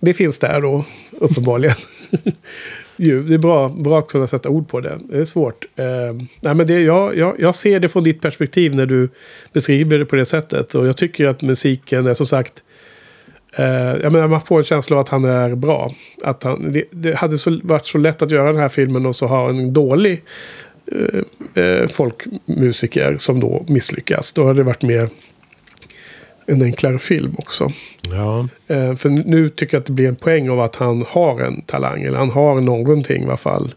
det finns där då, uppenbarligen. Ju, det är bra, bra att kunna sätta ord på det. Det är svårt. Eh, nej, men det, jag, jag, jag ser det från ditt perspektiv när du beskriver det på det sättet. Och jag tycker att musiken är som sagt... Eh, jag menar, man får en känsla av att han är bra. Att han, det, det hade så, varit så lätt att göra den här filmen och så ha en dålig eh, eh, folkmusiker som då misslyckas. Då hade det varit mer en enklare film också. Ja, Eh, för nu tycker jag att det blir en poäng av att han har en talang. Eller han har någonting i alla fall.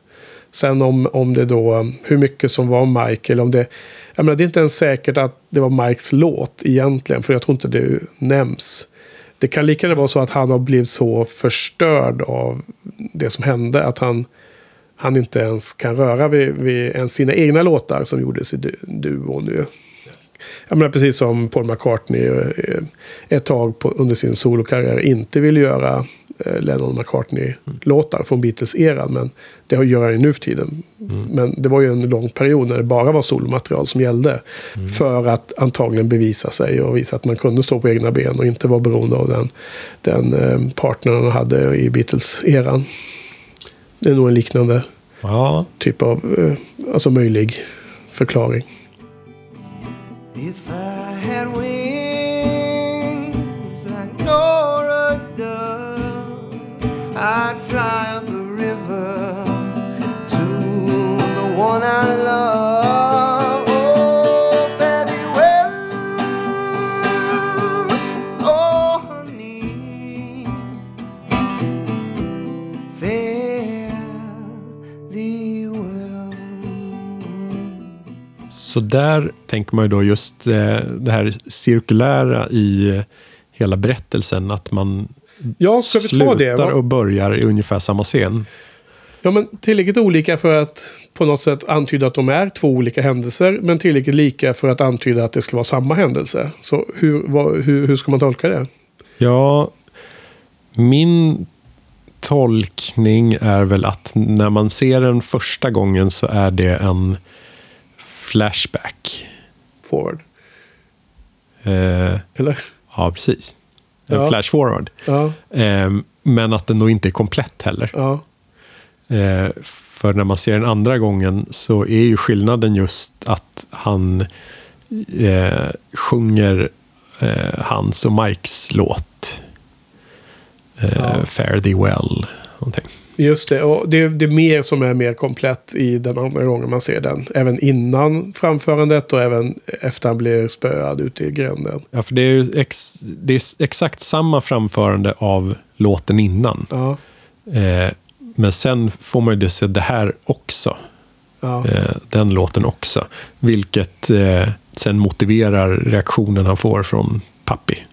Sen om, om det då, hur mycket som var Mike. Eller om det, jag menar, det är inte ens säkert att det var Mikes låt egentligen. För jag tror inte det nämns. Det kan lika gärna vara så att han har blivit så förstörd av det som hände. Att han, han inte ens kan röra vid, vid ens sina egna låtar som gjordes i du- duon nu. Jag menar precis som Paul McCartney eh, ett tag på, under sin solokarriär inte ville göra eh, Lennon McCartney-låtar från Beatles-eran. Men det har gör han ju nu för tiden. Men det var ju en lång period när det bara var solomaterial som gällde. För att antagligen bevisa sig och visa att man kunde stå på egna ben och inte vara beroende av den, den eh, partnern han hade i Beatles-eran. Det är nog en liknande ja typ av alltså möjlig förklaring. If I had wings like Nora's dove, I'd Så där tänker man ju då just eh, det här cirkulära i hela berättelsen. Att man Ja, ska slutar? Va? och börjar i ungefär samma scen. Ja, men tillräckligt olika för att på något sätt antyda att de är två olika händelser. Men tillräckligt lika för att antyda att det skulle vara samma händelse. Så hur, vad, hur, hur ska man tolka det? Ja, min tolkning är väl att när man ser den första gången så är det en flashback. Forward. Eh, Eller? ja, precis. En Ja. flash forward. Ja, Eh, men att den då inte är komplett heller. ja, Eh, för när man ser den andra gången så är ju skillnaden just att han eh, sjunger eh, hans och Mikes låt. Eh, Fare thee well. Någonting. Just det. Och det, det är mer som är mer komplett i den andra gången man ser den. Även innan framförandet och även efter han blir spöad ute i gränden. Ja, för det är ju ex, det är exakt samma framförande av låten innan. Ja. Eh, men sen får man ju det se det här också. Ja. Eh, den låten också. Vilket eh, sen motiverar reaktionen han får från Pappi.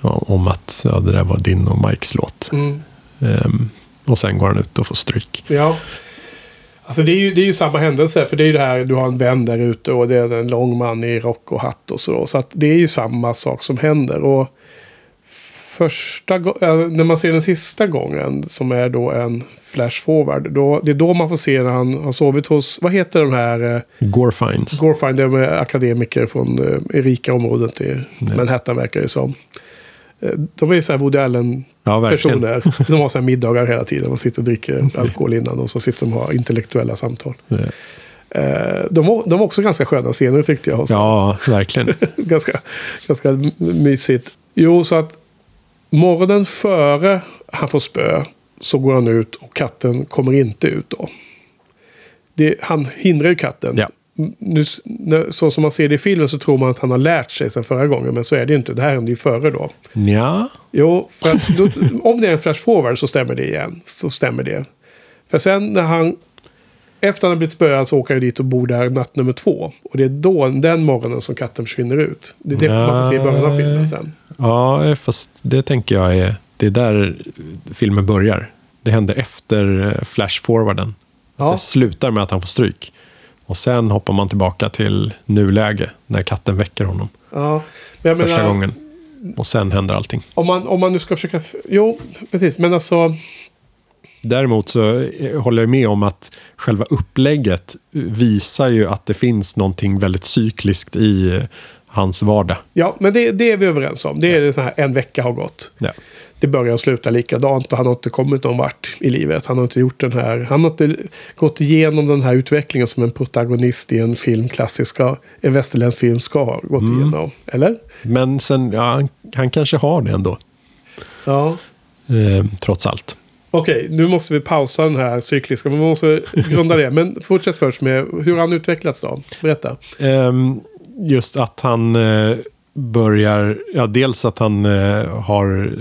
Ja, om att ja, det där var din och Mikes låt. Mm. Och sen går han ut och får stryk. Ja. Alltså det är, ju, det är ju samma händelse. För det är ju det här, du har en vän där ute och det är en lång man i rock och hatt och så. Så att det är ju samma sak som händer. Och första äh, när man ser den sista gången, som är då en flash forward. Då, det är då man får se när han har sovit hos, vad heter de här? Eh, Gorfines. Gorfine, de är akademiker från eh, rika områden till Manhattan verkar det som. Eh, De är ju så här Woody Allen Ja, som har så här middagar hela tiden. Man sitter och dricker alkohol innan och så sitter de och har intellektuella samtal. Ja. Eh, De var, de var också ganska sköna scener tyckte jag. Ja, verkligen. ganska, ganska mysigt. Jo, så att morgonen före han får spö så går han ut och katten kommer inte ut då. Det, han hindrar ju katten. Ja. Nu, så som man ser det i filmen så tror man att han har lärt sig sen förra gången. Men så är det ju inte. Det här hände ju före då. Ja, Jo, för att då, om det är en flash forward så stämmer det igen. Så stämmer det. För sen när han... Efter han har blivit spöad så åker han dit och bor där natt nummer två. Och det är då, den morgonen, som katten försvinner ut. Det är det man får se i början av filmen sen. ja, fast det tänker jag är... Det är där filmen börjar. Det händer efter eh, flash-forwarden. Ja. Det slutar med att han får stryk. Och sen hoppar man tillbaka till nuläge när katten väcker honom Ja, men första menar, gången. Och sen händer allting. Om man, om man nu ska försöka... Jo, precis. Men alltså... Däremot så eh, håller jag med om att själva upplägget visar ju att det finns någonting väldigt cykliskt i eh, hans vardag. Ja, men det, det är vi överens om. Det är det så här, en vecka har gått. Ja. Det börjar och slutar likadant och han har inte kommit någon vart i livet. Han har inte gjort den här... Han har inte gått igenom den här utvecklingen som en protagonist i en film, klassiska, en västerländsk film ska ha gått igenom. Eller? Men sen, ja, han, han kanske har det ändå, Ja. eh, trots allt. Okej, nu måste vi pausa den här cykliska. Men vi måste grunda det. Men fortsätt först med hur han utvecklats då. Berätta. Ehm, just att han eh, börjar, ja dels att han eh, har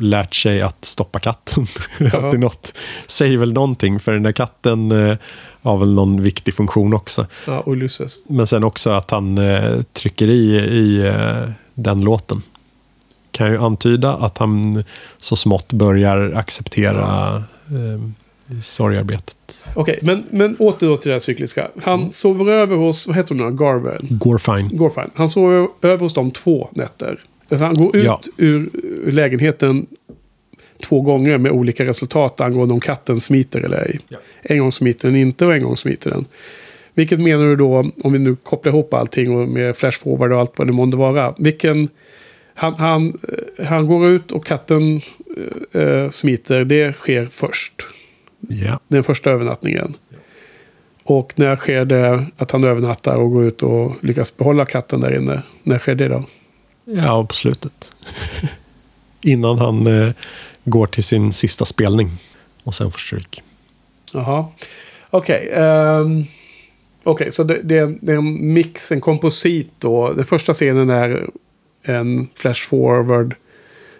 lärt sig att stoppa katten. Det är alltid något. Säger väl någonting, för den där katten eh, har väl någon viktig funktion också. Ja, Ulysses. Men sen också att han eh, trycker i, i eh, den låten. Kan ju antyda att han så smått börjar acceptera eh, sorgarbetet. Okej, men, men åter då till det här cykliska. Han sover över hos, vad heter hon nu, Garvel? Gorfine. Gorfine. Han sover över hos dem två nätter. Han går ut Ja. ur, lägenheten två gånger med olika resultat angående om katten smiter eller ej. Ja. En gång smiter den inte och en gång smiter den. Vilket menar du då, om vi nu kopplar ihop allting och med flash forward och allt vad det månde vara. Vilken, han, han, eh, han går ut och katten eh, smiter, det sker först. Ja. Den första övernattningen. Och när sker det att han övernattar och går ut och lyckas behålla katten där inne? När sker det då? Ja, på slutet. Innan han eh, går till sin sista spelning. Och sen får stryk. Jaha. Okej. ehm, Okej, så det, det, är en, det är en mix, en komposit då. Den första scenen är en flash forward.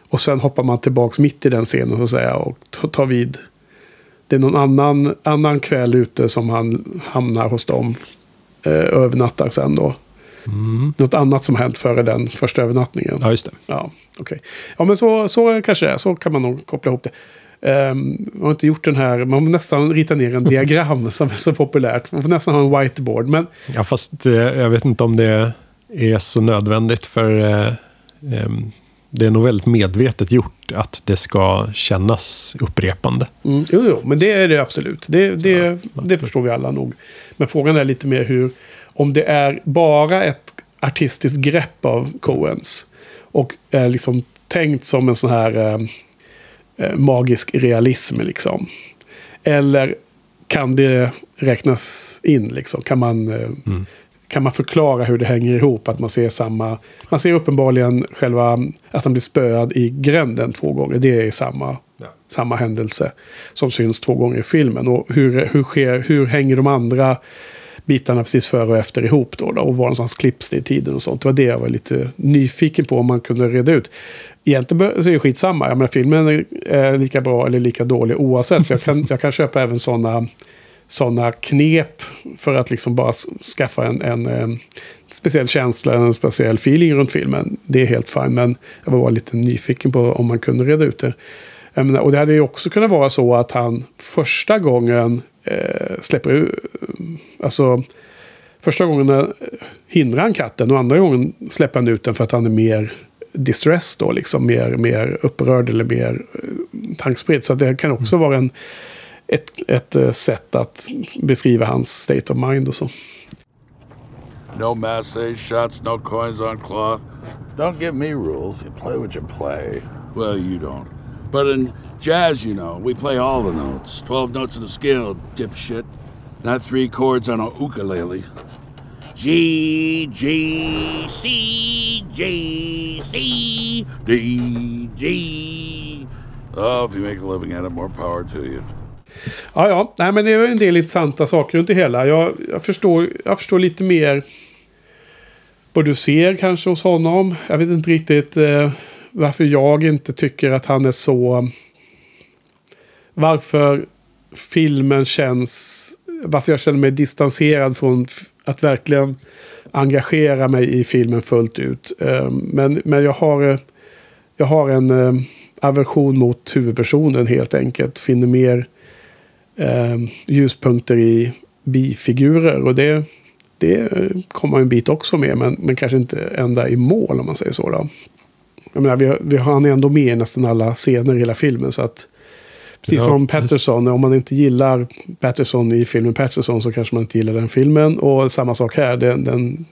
Och sen hoppar man tillbaks mitt i den scenen så att säga. Och tar vid. Det är någon annan, annan kväll ute som han hamnar hos dem. Eh, övernattar sen då. Något annat som hänt före den första övernattningen. Ja, just det. Ja, okej. Ja, men så, så kanske det är. Så kan man nog koppla ihop det. Um, man har inte gjort den här, man får nästan rita ner en diagram som är så populärt. Man får nästan ha en whiteboard. Men Ja, fast eh, jag vet inte om det är så nödvändigt. För eh, ehm, det är nog väldigt medvetet gjort att det ska kännas upprepande. Mm, jo, jo, men det är det absolut. Det, det, det förstår vi alla nog. Men frågan är lite mer hur, om det är bara ett artistiskt grepp av Coens och är liksom tänkt som en sån här eh, eh, magisk realism liksom. Eller kan det räknas in liksom? Kan man, eh, kan man förklara hur det hänger ihop? Att man ser samma... Man ser uppenbarligen själva att han blir spöad i gränden två gånger. Det är samma, samma händelse som syns två gånger i filmen. Och hur, hur, sker, hur hänger de andra bitarna precis före och efter ihop då, då och var någonstans klipps det i tiden och sånt. Det var det jag var lite nyfiken på om man kunde reda ut. Egentligen så är det skitsamma. Jag menar, filmen är- lika bra eller lika dålig oavsett. För jag, kan, jag kan köpa även sådana såna knep för att liksom bara skaffa en, en, en speciell känsla, en speciell feeling runt filmen. Det är helt fine, men jag var bara lite nyfiken på om man kunde reda ut det. Menar, och det hade ju också kunnat vara så att han första gången eh, släpper ut, alltså första gången eh, hindrar han katten och andra gången släpper han ut den för att han är mer distressed då, liksom mer, mer upprörd eller mer eh, tankspridd. Så det kan också vara en, ett, ett eh, sätt att beskriva hans state of mind och så. No masse shots, no coins on cloth. Don't give me rules. You play what you play. Well, you don't. But in jazz, you know, we play all the notes. 12 notes in a scale, dipshit. Not three chords on a ukulele. G, G, C, G, C, D, G. Oh, if you make a living at it, more power to you. Ja, ja. Nej, men det är en del intressanta saker runt det hela. Jag, jag, förstår, jag förstår lite mer vad du ser kanske hos honom. Jag vet inte riktigt eh, varför jag inte tycker att han är så... Varför filmen känns... Varför jag känner mig distanserad från att verkligen engagera mig i filmen fullt ut. Ehm, men, men jag har... Eh, jag har en eh, aversion mot huvudpersonen helt enkelt. Finner mer eh, ljuspunkter i bifigurer. Och det, det kommer en bit också med, men, men kanske inte ända i mål om man säger så. Då. Jag menar, vi, har- vi har han ändå med i nästan alla scener i hela filmen. Så att, precis Ja, som. Patterson, om man inte gillar Patterson i filmen Patterson så kanske man inte gillar den filmen. Och samma sak här, den, den,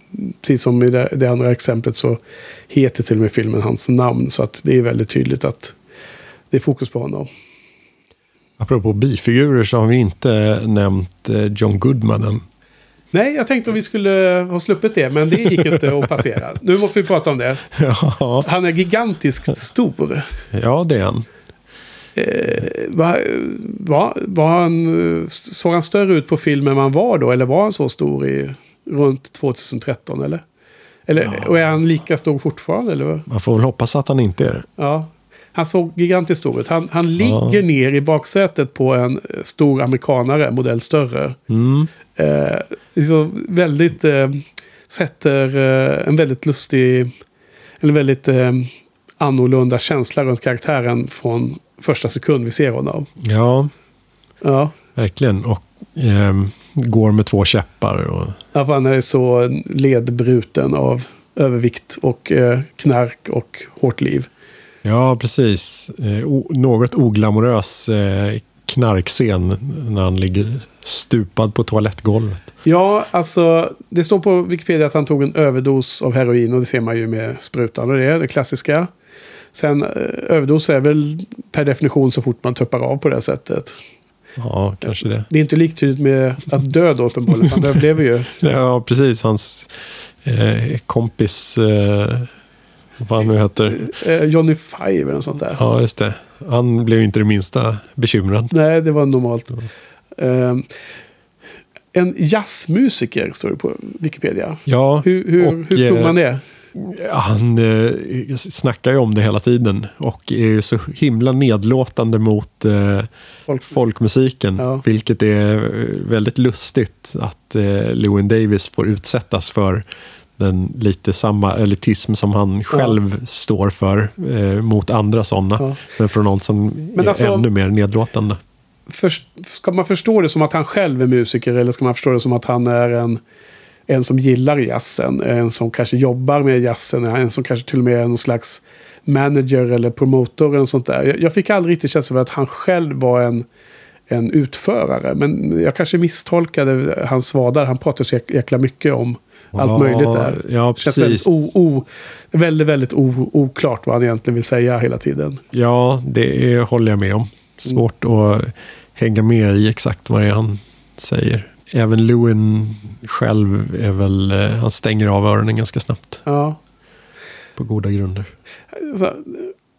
precis som i det, det andra exemplet så heter till och med filmen hans namn. Så att det är väldigt tydligt att det är fokus på honom. Apropå bifigurer så har vi inte nämnt eh, John Goodman än. Nej, jag tänkte att vi skulle ha sluppit det, men det gick inte att passera. Nu måste vi prata om det. Ja, Han är gigantiskt stor. ja, det är han. Eh, var, var, var han, såg han större ut på film än man var då? Eller var han så stor i runt 2013? Eller? eller Och är han lika stor fortfarande? Eller? Man får väl hoppas att han inte är det. Ja. Han såg gigantiskt stor ut. Han, han ligger ner i baksätet på en eh, stor amerikanare, modell större. Mm. Eh, liksom väldigt... Eh, sätter eh, en väldigt lustig... Eller väldigt eh, annorlunda känsla runt karaktären från första sekund vi ser honom. Ja, Ja. verkligen. Och ehm, går med två käppar. Och, Ja, för han är så ledbruten av övervikt och eh, knark och hårt liv. ja, precis. Eh, något oglamorös eh, knarkscen när han ligger stupad på toalettgolvet. Ja, alltså det står på Wikipedia att han tog en överdos av heroin och det ser man ju med sprutan och det det klassiska. Sen eh, överdos är väl per definition så fort man tuppar av på det sättet. Ja, kanske det. Det är inte liktydigt med att dö då uppenbarligen. Han överlever ju. Ja, precis. Hans eh, kompis, eh, vad han nu heter. Eh, Johnny Five eller något sånt där. Ja, just det. Han blev inte det minsta bekymrad. Nej, det var normalt. Eh, en jazzmusiker står det på Wikipedia. Ja, Hur, hur, och, hur eh, man det? Han eh, snackar ju om det hela tiden och är så himla nedlåtande mot eh, Folk- folkmusiken. Ja. Vilket är eh, väldigt lustigt att eh, Lewin Davis får utsättas för den lite samma elitism som han själv står för eh, mot andra sådana. Ja. Men från någon som Men är alltså- ännu mer nedlåtande. För, ska man förstå det som att han själv är musiker eller ska man förstå det som att han är en, en som gillar jazzen? En som kanske jobbar med jazzen? En som kanske till och med är en slags manager eller promotor eller sånt där. Jag, fick aldrig riktigt känslan av att han själv var en, en utförare. Men jag kanske misstolkade hans svar där. Han pratar så jäk- jäkla mycket om allt Ja, möjligt där. ja, precis. väldigt, o, o, väldigt, väldigt o, oklart vad han egentligen vill säga hela tiden. Ja, det är, håller jag med om. Svårt att hänga med i exakt vad det är han säger. Även Lewin själv är väl, eh, han stänger av öronen ganska snabbt Ja. på goda grunder. Så,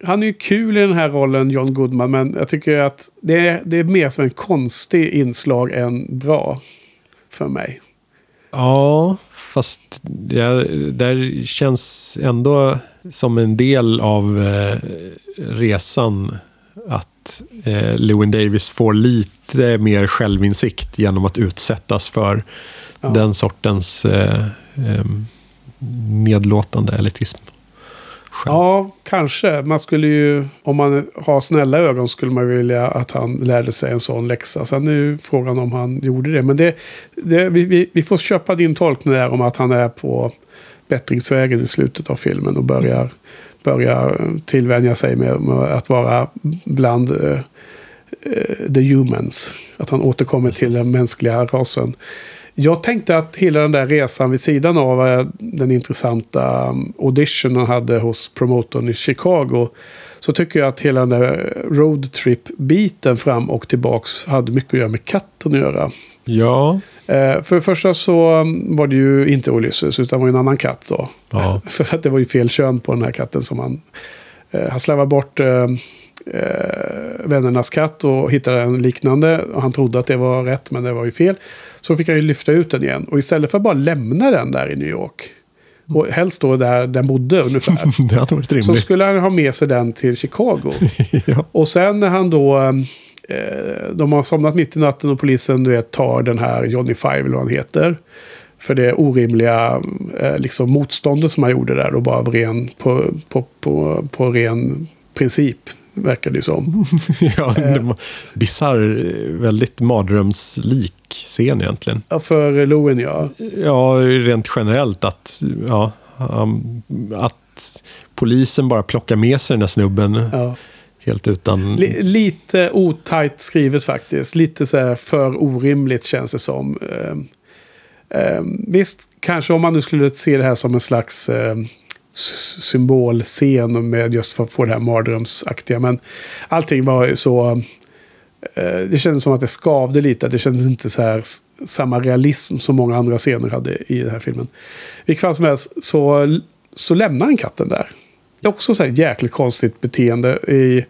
han är ju kul i den här rollen, John Goodman, men jag tycker att det är, det är mer som en konstig inslag än bra för mig. Ja, fast det där känns ändå som en del av eh, resan att eh, Lewin Davis får lite mer självinsikt genom att utsättas för Ja. den sortens eh, eh, nedlåtande elitism. Själv. Ja, kanske. Man skulle ju, om man har snälla ögon skulle man vilja att han lärde sig en sån läxa. Sen är ju frågan om han gjorde det. Men det, det, vi, vi, vi får köpa din tolkning där om att han är på bättringsvägen i slutet av filmen och börjar, börja tillvänja sig med, med att vara bland uh, the humans. Att han återkommer till den mänskliga rasen. Jag tänkte att hela den där resan vid sidan av eh, den intressanta mm, audition han hade hos promotorn i Chicago. Så tycker jag att hela den där roadtrip-biten fram och tillbaks hade mycket att göra med katten att göra. Ja, för det första så um, var det ju inte Ulysses utan var en annan katt då. Ja. För att det var ju fel kön på den här katten som han... Eh, han slarvade bort eh, eh, vännernas katt och hittade en liknande. Och han trodde att det var rätt men det var ju fel. Så fick han ju lyfta ut den igen. Och istället för att bara lämna den där i New York. Och helst då där den bodde ungefär. det hade varit så rimligt. skulle han ha med sig den till Chicago. ja. Och sen när han då... Eh, de har somnat mitt i natten och polisen du vet, tar den här Johnny Five eller vad han heter. För det orimliga eh, liksom, motståndet som han gjorde där. Och bara av ren, på, på, på, på ren princip. Verkar det ju som. ja, det var bisarr, väldigt mardrömslik scen egentligen. Ja, För Lowen ja. Ja, rent generellt att, ja, um, att polisen bara plockar med sig den där snubben ja helt utan... L lite otajt skrivet faktiskt. Lite så här för orimligt känns det som. Eh, visst, kanske om man nu skulle se det här som en slags eh, symbolscen med just för att få det här mardrömsaktiga. Men allting var ju så... eh, det kändes som att det skavde lite. Det kändes inte så här samma realism som många andra scener hade i den här filmen. Vilket fall som helst så, så lämnar han katten där. Det är också så här jäkligt konstigt beteende i...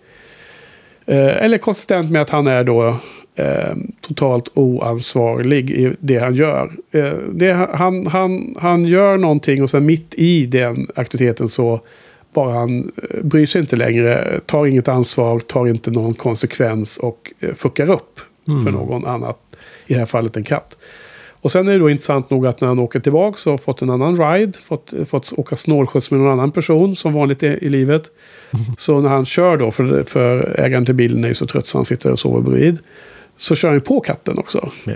Eh, eller konsistent med att han är då eh, totalt oansvarig i det han gör. Eh, det, han, han, han gör någonting och sen mitt i den aktiviteten så bara han eh, bryr sig inte längre, tar inget ansvar, tar inte någon konsekvens och eh, fuckar upp för någon annat. I det här fallet en katt. Och sen är det då intressant nog att när han åker tillbaka så har fått en annan ride. Fått, fått åka snålskjuts med någon annan person som vanligt i, i livet. Så när han kör då, för, för ägaren till bilen är ju så trött så han sitter och sover bredvid. Så kör han på katten också. Ja.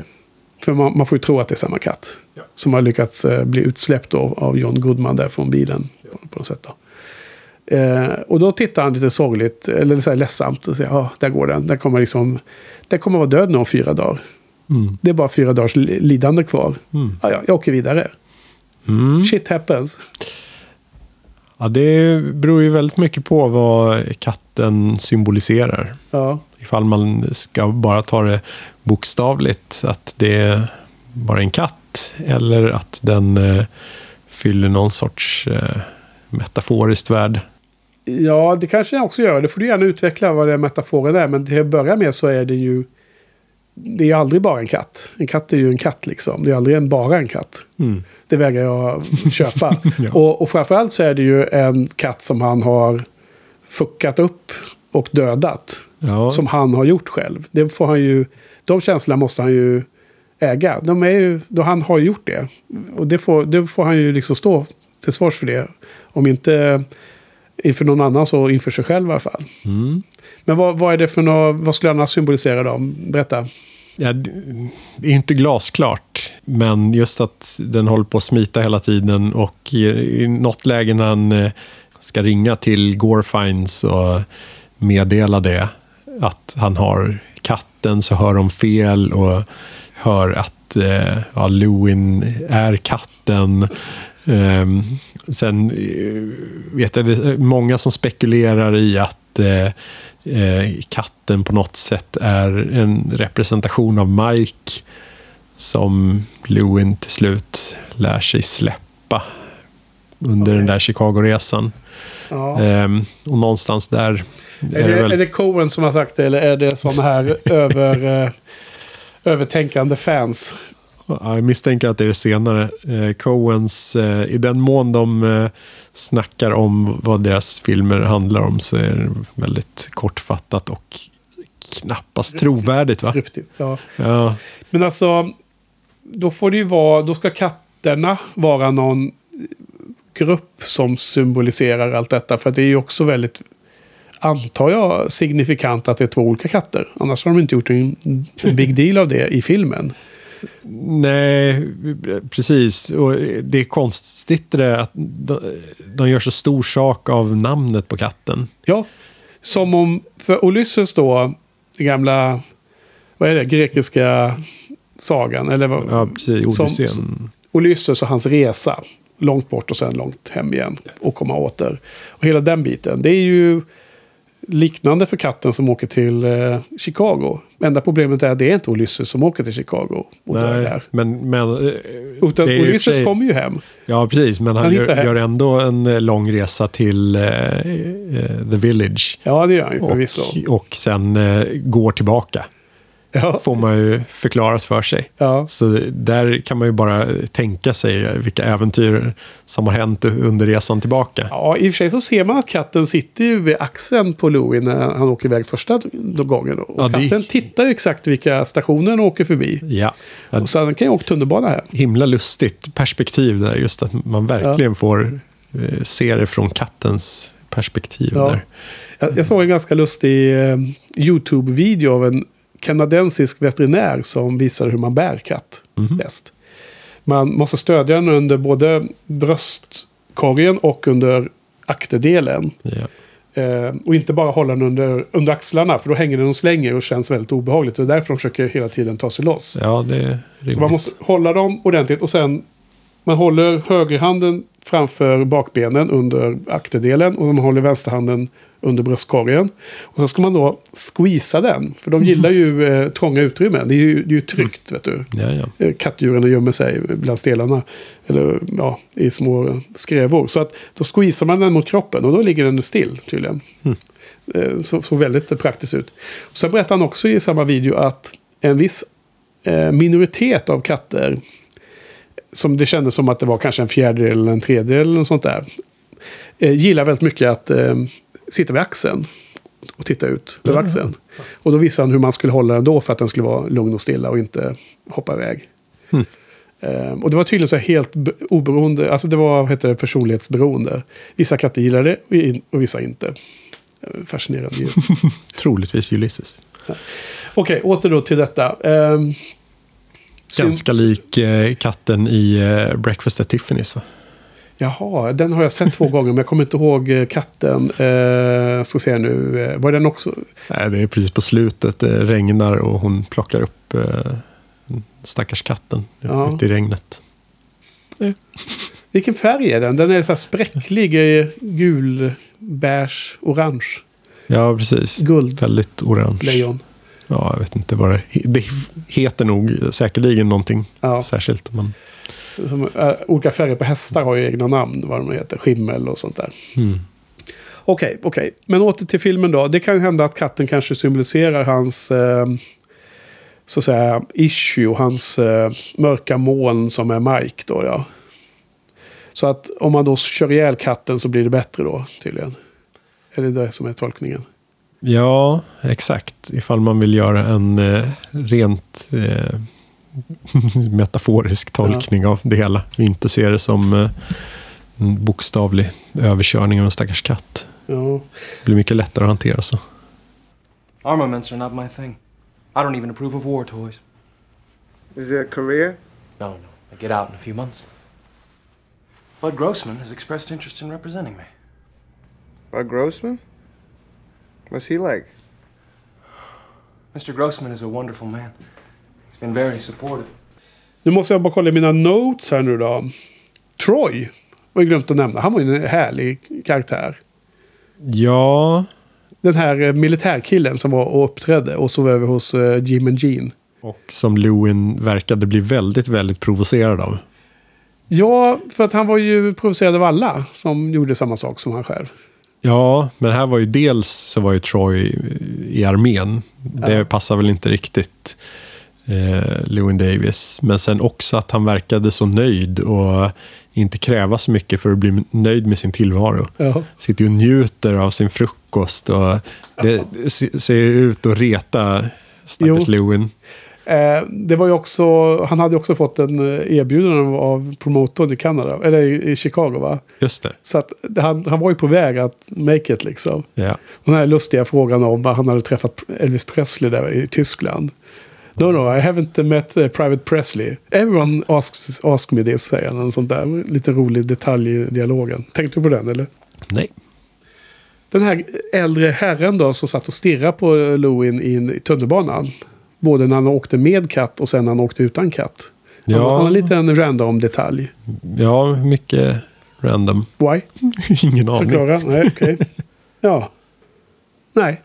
För man, man får ju tro att det är samma katt. Som har lyckats eh, bli utsläppt då, av John Goodman där från bilen. På, på något sätt då. Eh, och då tittar han lite sorgligt, eller så här ledsamt och säger ja, där går den. Den kommer liksom, den kommer vara död nu om fyra dagar. Mm. Det är bara fyra dagars li- lidande kvar. Mm. Ja, ja, jag åker vidare. Mm. Shit happens. Ja, det beror ju väldigt mycket på vad katten symboliserar. Ja, Ifall man ska bara ta det bokstavligt, att det är bara en katt, eller att den eh, fyller någon sorts eh, metaforiskt värld. ja det kanske jag också gör. Det får du gärna utveckla vad det metaforen är. Men till att börja med så är det ju... Det är ju aldrig bara en katt. En katt är ju en katt liksom. Det är aldrig en, bara en katt. Mm. Det vägrar jag köpa. Ja. och, och framförallt så är det ju en katt som han har fuckat upp och dödat. Ja, Som han har gjort själv. Det får han ju, de känslorna måste han ju äga. De är ju, då han har gjort det. Och det får, det får han ju liksom stå till svars för det. Om inte inför någon annan så inför sig själv i alla fall. mm. Men vad, vad är det för något, vad skulle han symbolisera då? Berätta. Ja, det är inte glasklart, men just att den håller på att smita hela tiden och i, i något läge när han eh, ska ringa till Gorfines och meddela det, att han har katten så hör de fel och hör att eh, ja, Lewin är katten. Ehm, sen eh, vet jag, det är många som spekulerar i att eh, eh, katten på något sätt är en representation av Mike som Lewin till slut lär sig släppa under den där Chicago-resan. Ja. Ehm, och någonstans där är, Är det det, väl... är det Coen som har sagt det eller är det sådana här över, eh, övertänkande fans? Ja, jag misstänker att det är det senare. Eh, Coens, eh, i den mån de eh, snackar om vad deras filmer handlar om så är det väldigt kortfattat och knappast trovärdigt va? Kryptiskt, ja. Ja, Men alltså, då får det ju vara, då ska katterna vara någon grupp som symboliserar allt detta. För det är ju också väldigt, antar jag, signifikant att det är två olika katter. Annars har de inte gjort en, en big deal av det i filmen. Nej, precis. Och det är konstigt det där att de, de gör så stor sak av namnet på katten. Ja, som om, för Ulysses då, den gamla, vad är det, grekiska sagan, eller vad? Ja, precis. Odysseen. Ulysses och hans resa. Långt bort och sen långt hem igen. Och komma åter. Och hela den biten. Det är ju liknande för katten som åker till eh, Chicago. Enda problemet är att det är inte Ulysses som åker till Chicago och dör Nej, där. men... men eh, Utan Ulysses sig- kommer ju hem. Ja, precis. Men han, Han gör, gör ändå en eh, lång resa till eh, eh, The Village. Ja, det gör han ju förvisso. Och, och sen eh, går tillbaka. Ja. Får man ju förklarat för sig. Ja. Så där kan man ju bara tänka sig vilka äventyr som har hänt under resan tillbaka. ja, i och för sig så ser man att katten sitter ju vid axeln på Louie när han åker iväg första gången. Och Ja, det- katten tittar ju exakt vilka stationer han åker förbi. Ja, ja Och sen kan jag åka tunnelbana här. himla lustigt perspektiv där. Just att man verkligen får eh, se det från kattens perspektiv. Ja. där. Jag, jag såg en ganska lustig eh, YouTube-video av en kanadensisk veterinär som visade hur man bär katt bäst. Man måste stödja den under både bröstkorgen och under akterdelen. Ja. Eh, och inte bara hålla den under, under axlarna, för då hänger den och slänger och känns väldigt obehagligt. Det är därför de försöker hela tiden ta sig loss. ja, det är rimligt. Så man måste hålla dem ordentligt och sen man håller högerhanden framför bakbenen under akterdelen och man håller vänsterhanden under bröstkorgen. Och sen ska man då squeeza den, för de gillar ju eh, trånga utrymmen. Det är ju, det är ju tryggt, vet du. Ja, ja. Eh, Kattdjuren gömmer sig bland stelarna. Eller ja, i små skrevor. Så att då squeezar man den mot kroppen och då ligger den still tydligen. Eh, Så, så väldigt praktiskt ut. Sen berättar han också i samma video att en viss eh, minoritet av katter, som det kändes som att det var kanske en fjärdedel eller en tredjedel eller något sånt där, eh, gillar väldigt mycket att eh, sitta vid axeln och titta ut över axeln. Och då visade han hur man skulle hålla den då för att den skulle vara lugn och stilla och inte hoppa iväg. Eh, och det var tydligen så helt be- oberoende, alltså det var heter det, personlighetsberoende. Vissa katter gillade det och vissa inte. Eh, Fascinerande djur. Troligtvis Ulysses. Okej, åter då till detta. Um, Ganska lik eh, katten i eh, Breakfast at Tiffany's va? Jaha, den har jag sett två gånger men jag kommer inte ihåg eh, katten. Uh, ska se nu, eh, var den också... Nej, det är precis på slutet. Det regnar och hon plockar upp eh, stackars katten Ja. ute i regnet. Vilken färg är den? Den är så här spräcklig, eh, gul, beige, orange. Ja, precis. Guld. Väldigt orange. Lejon. Ja, jag vet inte vad det Det heter nog säkerligen någonting Ja. särskilt. Men, Som, olika färger på hästar har ju egna namn, vad de heter. Skimmel och sånt där. mm. Okej, okej. Men åter till filmen då. Det kan hända att katten kanske symboliserar hans eh, så att säga issue, hans eh, mörka moln som är Mike då. Ja. Så att om man då kör ihjäl katten så blir det bättre då tydligen. Är det det som är tolkningen? Ja, exakt. Ifall man vill göra en eh, rent eh, metaforisk tolkning av det hela. Vi inte ser det som eh, en bokstavlig överkörning av en stackars katt. Ja. Det blir mycket lättare att hantera så. Armaments are not my thing. I don't even approve of war toys. Is it a career? No, no. I get out in a few months. Bud Grossman has expressed interest in representing me. Bud Grossman? What's he like? Mr. Grossman is a wonderful man. Been very supportive. Nu måste jag bara kolla mina notes här nu då. Troy har jag glömt att nämna. Han var ju en härlig karaktär. Ja, Den här eh, militärkillen som var och uppträdde och sov över hos eh, Jim and Jean. och som Lewin verkade bli väldigt, väldigt provocerad av. Ja, för att han var ju provocerad av alla som gjorde samma sak som han själv. Ja, men här var ju dels så var ju Troy i armén. Det Ja. passar väl inte riktigt eh, Lewin Davis. Men sen också att han verkade så nöjd och inte kräva så mycket för att bli nöjd med sin tillvaro. Ja. Sitter och njuter av sin frukost och det se- ser ut att reta stackars Jo. Lewin. Eh, det var ju också, han hade också fått en eh, erbjudande av promotorn i Kanada, eller i, i Chicago va? Just det. Så att han, han var ju på väg att make it liksom. Ja. Och den här lustiga frågan om att han hade träffat Elvis Presley där i Tyskland. No, no, I haven't met uh, Private Presley. Everyone asks, ask me this, säger han. En sån där lite rolig detalj i dialogen. Tänkte du på den eller? Nej. Den här äldre herren då som satt och stirrade på Lewin i, tunnelbanan. Både när han åkte med katt och sen när han åkte utan katt. Ja. han har en liten random detalj. Ja, mycket random. Why? Ingen aning. Förklara? Nej, okej. Ja. Nej.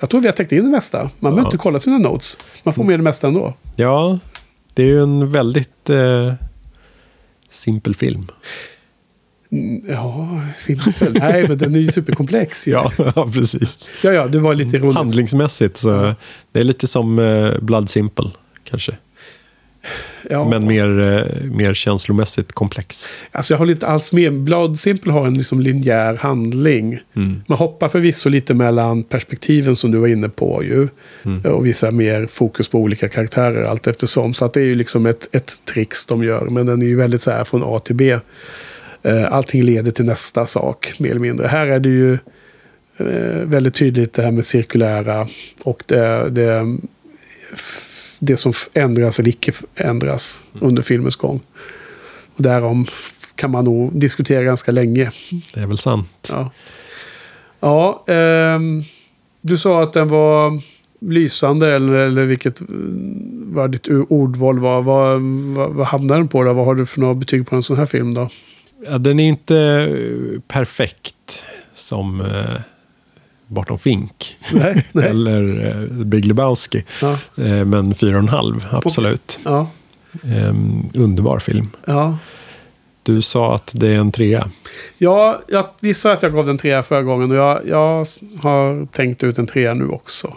Jag tror vi har täckt in det mesta. Man behöver Ja. inte kolla sina notes. Man får med det mesta ändå. Ja, det är ju en väldigt eh, simpel film. Mm, Ja, simpel. Nej, men den är ju superkomplex. ju. Ja, ja precis. ja, ja, det var lite ironiskt. Handlingsmässigt så det är lite som eh, Blood Simple kanske. Ja. Men mer, eh, mer känslomässigt komplex. Alltså jag håller inte alls med. Blood Simple har en liksom linjär handling. Mm. Man hoppar förvisso lite mellan perspektiven som du var inne på ju. Mm. Och visar mer fokus på olika karaktärer allt eftersom. Så att det är ju liksom ett, ett tricks de gör. Men den är ju väldigt så här från A till B. Eh, Allting leder till nästa sak mer eller mindre. Här är det ju eh, väldigt tydligt det här med cirkulära. Och det, det, det som ändras eller icke ändras under filmens gång. Och därom kan man nog diskutera ganska länge. Det är väl sant. Ja, ja ehm, du sa att den var lysande eller, eller vilket eh, var ditt ordval var. Vad, vad, vad hamnar den på då? Vad har du för några betyg på en sån här film då? Ja, den är inte eh, perfekt som eh, Barton Fink. Nej, nej. Eller eh, Big Lebowski. Ja. Eh, men fyra och en halv, absolut. Ja, Ehm, underbar film. ja. Du sa att det är en trea. Ja, jag gissar att jag gav den trea förra gången och jag, jag har tänkt ut en trea nu också.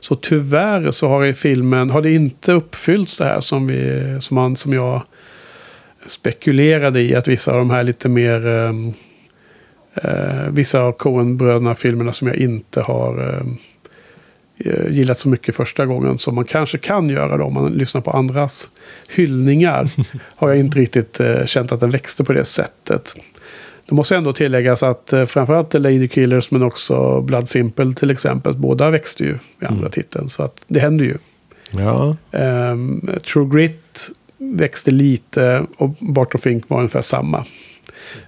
Så tyvärr så har i filmen, har det inte uppfyllts det här som, vi, som, man, som jag spekulerade i. Att vissa av de här lite mer, ehm, eh, vissa av Coen-bröderna-filmerna som jag inte har ehm, eh, gillat så mycket första gången som man kanske kan göra då om man lyssnar på andras hyllningar. har jag inte riktigt eh, känt att den växte på det sättet. Det måste ändå tilläggas att eh, framförallt The Lady Killers men också Blood Simple till exempel. Båda växte ju i andra titeln. Så att det händer ju. Ja, Ehm, True Grit växte lite och Barton Fink var ungefär samma.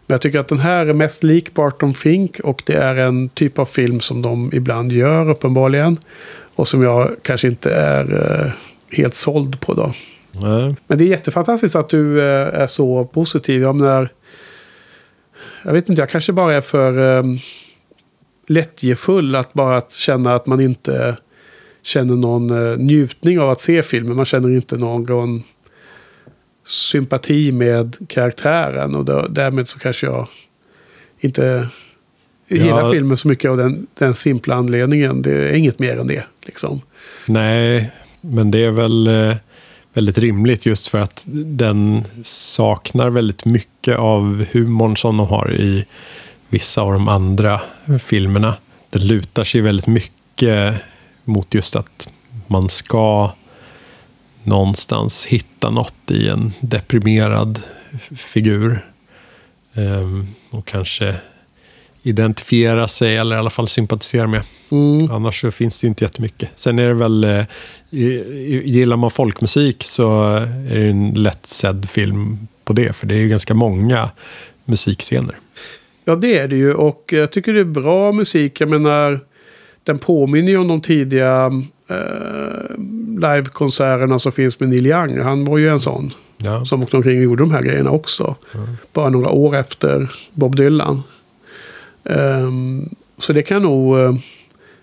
Men jag tycker att den här är mest lik Barton Fink och det är en typ av film som de ibland gör uppenbarligen. Och som jag kanske inte är eh, helt såld på då. nej. Men det är jättefantastiskt att du eh, är så positiv. Jag menar, jag vet inte, jag kanske bara är för eh, lättjefull att bara att känna att man inte känner någon njutning av att se filmen. Man känner inte någon sympati med karaktären och då, därmed så kanske jag inte gillar Ja. filmen så mycket av den, den simpla anledningen. Det är inget mer än det. Liksom. Nej, men det är väl eh, väldigt rimligt just för att den saknar väldigt mycket av humorn som de har i vissa av de andra filmerna. Den lutar sig väldigt mycket mot just att man ska någonstans hitta något i en deprimerad figur. Ehm, och kanske identifiera sig eller i alla fall sympatisera med. Mm. Annars så finns det ju inte jättemycket. Sen är det väl, eh, gillar man folkmusik så är det en lätt sedd film på det. För det är ju ganska många musikscener. Ja, det är det ju. Och jag tycker det är bra musik. Jag menar, den påminner ju om de tidiga eh, livekonserterna som finns med Neil Young. Han var ju en sån. Ja. Som åkte omkring och gjorde de här grejerna också. Bara några år efter Bob Dylan. Ehm, så det kan jag nog eh,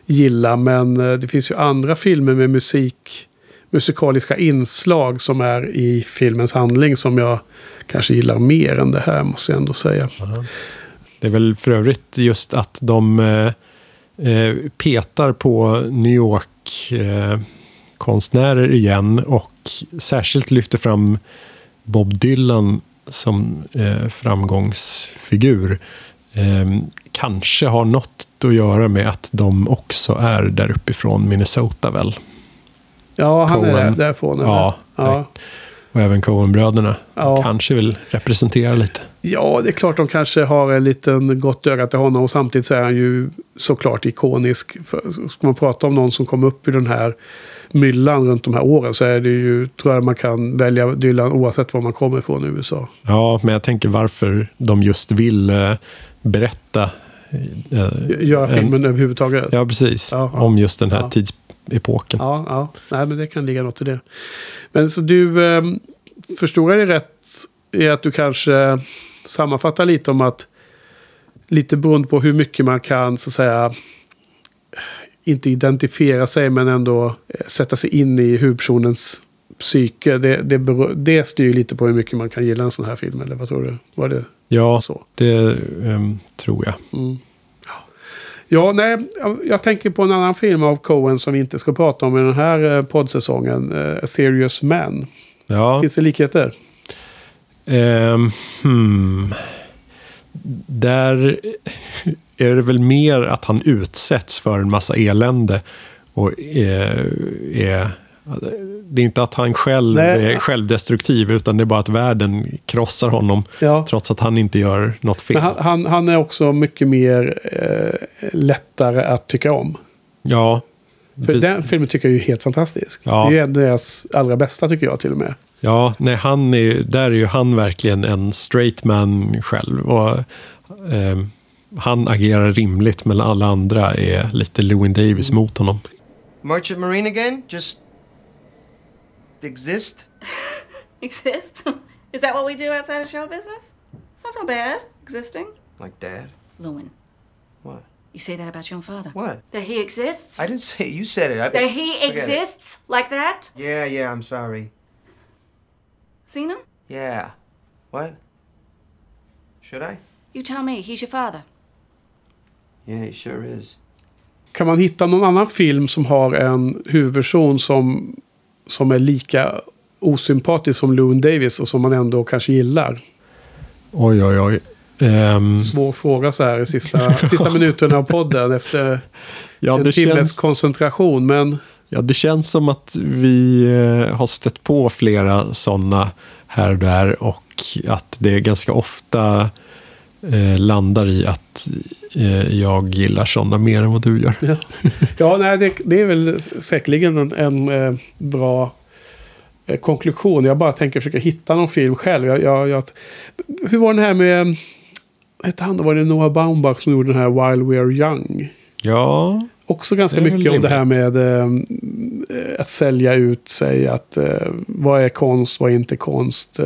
gilla. Men eh, det finns ju andra filmer med musik, musikaliska inslag som är i filmens handling som jag kanske gillar mer än det här måste jag ändå säga. Det är väl för övrigt just att de eh, eh, petar på New York eh, konstnärer igen och särskilt lyfter fram Bob Dylan som eh, framgångsfigur. Eh, kanske har något att göra med att de också är där uppifrån Minnesota väl? Ja, han är Coen. där, därifrån. eller? Ja, ja. Och även Coen-bröderna. Ja. Kanske vill representera lite. Ja, det är klart de kanske har en liten gott öga till honom. Och samtidigt så är han ju såklart ikonisk. För, ska man prata om någon som kom upp i den här myllan runt de här åren så är det ju, tror jag man kan välja Dylan oavsett var man kommer ifrån i USA. Ja, men jag tänker varför de just vill eh, berätta. eh, Göra en- filmen överhuvudtaget. Ja, precis. Ja, ja. Om just den här Ja. Tidsepoken. Ja, ja. Nej, men det kan ligga något i det. Men så du, eh, förstår jag det rätt i att du kanske sammanfattar lite om att lite beroende på hur mycket man kan så att säga inte identifiera sig men ändå eh, sätta sig in i huvudpersonens psyke. Det, det, beror, det styr lite på hur mycket man kan gilla en sån här film. Eller vad tror du? Var det Ja, så? det ehm, tror jag. Mm. Ja, nej, jag- tänker på en annan film av Coen som vi inte ska prata om i den här eh, poddsäsongen. eh, A Serious Man. Ja, Finns det likheter? ehm, hmm. Där är det väl mer att han utsätts för en massa elände. Och är, är, det är inte att han själv Nej. är självdestruktiv, utan det är bara att världen krossar honom. Ja. Trots att han inte gör något fel. Men han, han, han är också mycket mer eh, lättare att tycka om. Ja, För den filmen tycker jag är ju helt fantastisk. Ja. Det är deras allra bästa tycker jag till och med. Ja, nej, han är, där är ju han verkligen en straight man själv. Och, ehm, han agerar rimligt, men alla andra är lite Lewin Davis mot honom. Merchant Marine again? Just exist? Exist? Is that what we do outside of show business? It's not so bad, existing. Like dad? Lewin, What? you say that about your own father. What? That he exists? I didn't say it. You said it. I, That he Forget it. exists like that? Yeah, yeah, I'm sorry. Seen him? Yeah. What? Should I? You tell me, he's your father. Yeah, he sure is. Kan man hitta någon annan film som har en huvudperson som, som är lika osympatisk som Lewin Davis och som man ändå kanske gillar? Oj, oj, oj. Ehm, Svår fråga så här i sista, sista minuterna av podden efter ja, en timmes känns, koncentration. Men ja, det känns som att vi eh, har stött på flera sådana här och där och att det ganska ofta eh, landar i att jag gillar sådana mer än vad du gör. Ja, ja nej, det, det är väl säkerligen en, en eh, bra eh, konklusion. Jag bara tänker försöka hitta någon film själv. Jag, jag, jag, hur var den här med... hette han? då? Var det Noah Baumbach som gjorde den här While We Are Young? Ja, Också ganska mycket om det här med eh, att sälja ut sig. Att, eh, vad är konst, vad är inte konst?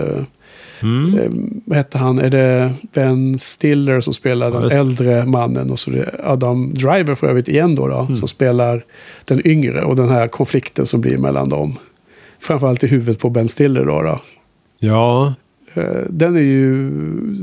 Mm. eh, vad hette han? Är det Ben Stiller som spelar den äldre mannen? Och så är det Adam Driver för övrigt igen då, då Mm. som spelar den yngre. Och den här konflikten som blir mellan dem. Framförallt i huvudet på Ben Stiller då. då. ja Eh, Den är ju...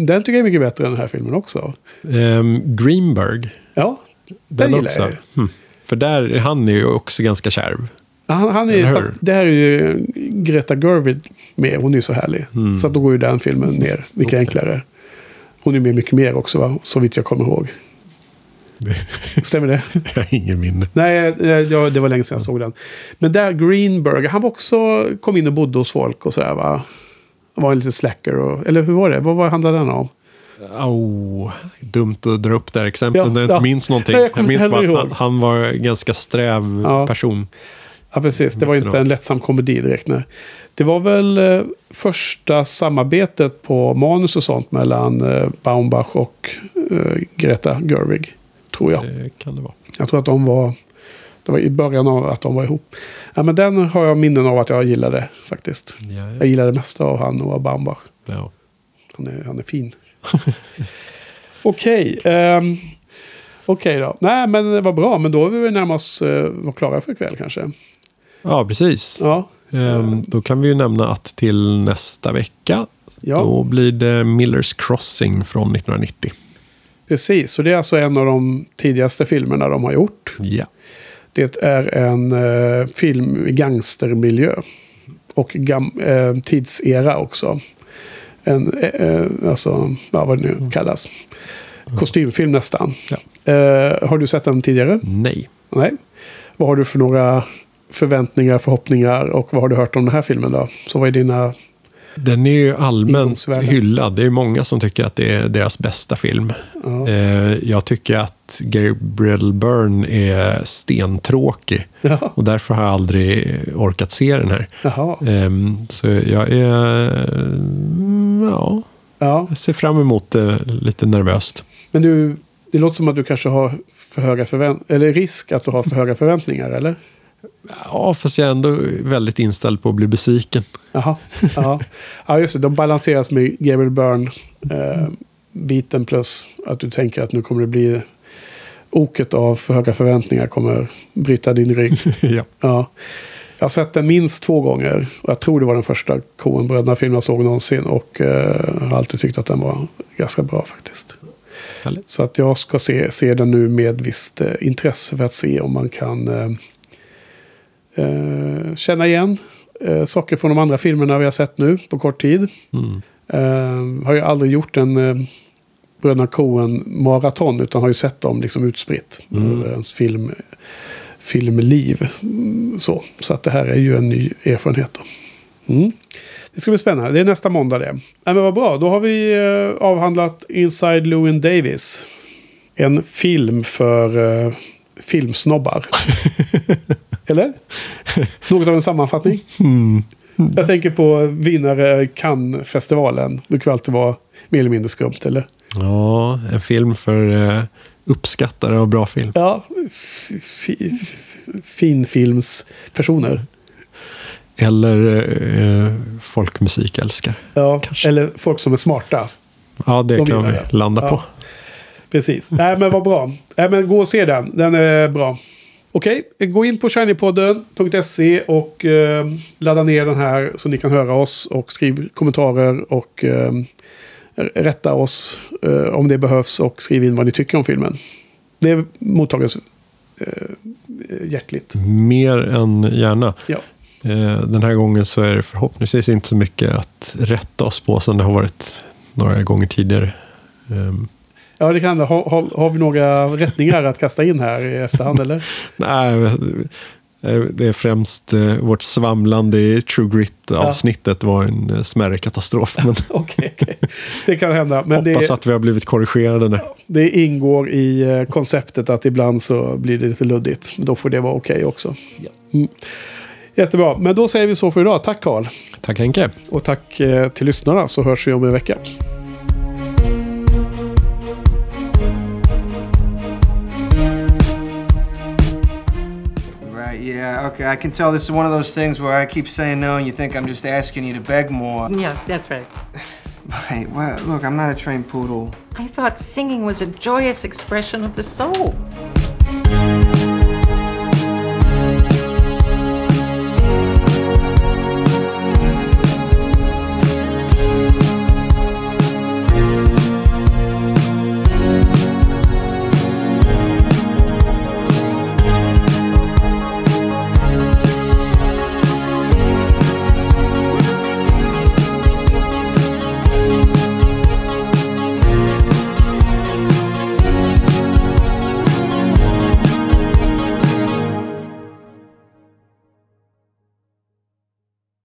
Den tycker jag är mycket bättre än den här filmen också. ehm, Greenberg. Ja, Den den gillar också. jag ju. Hmm. För där, han är ju också ganska kärv. Han, han är, fast det här är ju Greta Gerwig med. Hon är ju så härlig. Mm. Så att då går ju den filmen ner mycket Okej. enklare. Hon är med mycket mer också, va? så vitt jag kommer ihåg. Stämmer det? Jag har ingen minne. Nej, eh, ja, det var länge sedan jag såg den. Men där Greenberg, han var också, kom in och bodde hos folk och sådär va? Han var en liten slacker och, eller hur var det? Vad var handlade den om? Oh, dumt att dra upp det här exemplet Ja, när jag inte ja. minns någonting. Nej, jag jag, minns bara att han, han var en ganska sträv Ja. person. Ja, precis. Det var ju inte en lättsam komedi direkt. Nej. Det var väl eh, första samarbetet på manus och sånt mellan eh, Baumbach och eh, Greta Gerwig. Tror jag. Det kan det vara. Jag tror att de var... Det var i början av att de var ihop. Ja, men den har jag minnen av att jag gillade faktiskt. Ja, Jag ja. gillade det mesta av han och Baumbach. Ja. Han är, han är fin. Okej. ehm, Okej då. Nej, men det var bra. Men då är vi väl närmast var klara för ikväll kanske. Ja, precis. Ja. Ehm, då kan vi ju nämna att till nästa vecka Ja. då blir det Millers Crossing från 1990. Precis, så det är alltså en av de tidigaste filmerna de har gjort. Ja. Det är en eh, film i gangstermiljö. Och gam, eh, tidsera också. En, eh, alltså, ja, vad det nu kallas. Kostymfilm nästan. Eh, har du sett den tidigare? Nej. Nej. Vad har du för några förväntningar, förhoppningar och vad har du hört om den här filmen då? Så vad är dina... Den är ju allmänt hyllad. Det är många som tycker att det är deras bästa film. Ja. Eh, jag tycker att Gabriel Byrne är stentråkig. Ja. Och därför har jag aldrig orkat se den här. Jaha. Ehm, så jag är... mm, Ja, Ja. jag ser fram emot det lite nervöst. Men du, det låter som att du kanske har för höga förväntningar, eller risk att du har för höga förväntningar, eller? Ja, fast jag är ändå väldigt inställd på att bli besviken. Jaha. Ja, ja just det. De balanseras med Gabriel Byrne. Eh, biten plus att du tänker att nu kommer det bli oket av för höga förväntningar kommer bryta din rygg. ja. Ja. Jag har sett den minst två gånger. Och jag tror det var den första Coen-bröderna-filmen jag såg någonsin. Och eh, har alltid tyckt att den var ganska bra faktiskt. Härligt. Så att jag ska se, se den nu med visst eh, intresse för att se om man kan eh, eh, känna igen eh, saker från de andra filmerna vi har sett nu på kort tid. Mm. Eh, har ju aldrig gjort en eh, Bröderna Coen-maraton utan har ju sett dem liksom utspritt Mm. ens film, filmliv. Så. så att det här är ju en ny erfarenhet. Mm. Det ska bli spännande. Det är nästa måndag det. Nej, men vad bra. Då har vi eh, avhandlat Inside Llewyn Davis. En film för eh, filmsnobbar. Eller? Något av en sammanfattning. Mm. Jag tänker på vinnare Cannes-festivalen. Det brukar alltid vara mer eller mindre skumt, eller? Ja, en film för eh, uppskattare av bra film. Ja, finfilmspersoner. Eller eh, folkmusikälskare. Ja, eller folk som är smarta. Ja, det De kan vi landa Ja. på. Precis. Nej, men vad bra. Nej, men gå och se den. Den är bra. Okej, gå in på shinypodden.se och eh, ladda ner den här så ni kan höra oss och skriv kommentarer och eh, rätta oss eh, om det behövs och skriv in vad ni tycker om filmen. Det mottages eh, hjärtligt. Mer än gärna. Ja. Eh, den här gången så är det förhoppningsvis inte så mycket att rätta oss på som det har varit några gånger tidigare. Ehm, Ja, det kan det. Har, har, har vi några rättningar att kasta in här i efterhand eller? nej, det är främst eh, vårt svamlande i True Grit-avsnittet var en eh, smärre katastrof. Men Okej, okej. Det kan hända. Men det, hoppas att vi har blivit korrigerade nu. det ingår i eh, konceptet att ibland så blir det lite luddigt. Då får det vara okej också. Mm. Jättebra. Men då säger vi så för idag. Tack Karl. Tack Henke. Och tack eh, till lyssnarna så hörs vi om en vecka. Yeah, okay. I can tell this is one of those things where I keep saying no and you think I'm just asking you to beg more. Yeah, that's right. Hey, well, look, I'm not a trained poodle. I thought singing was a joyous expression of the soul.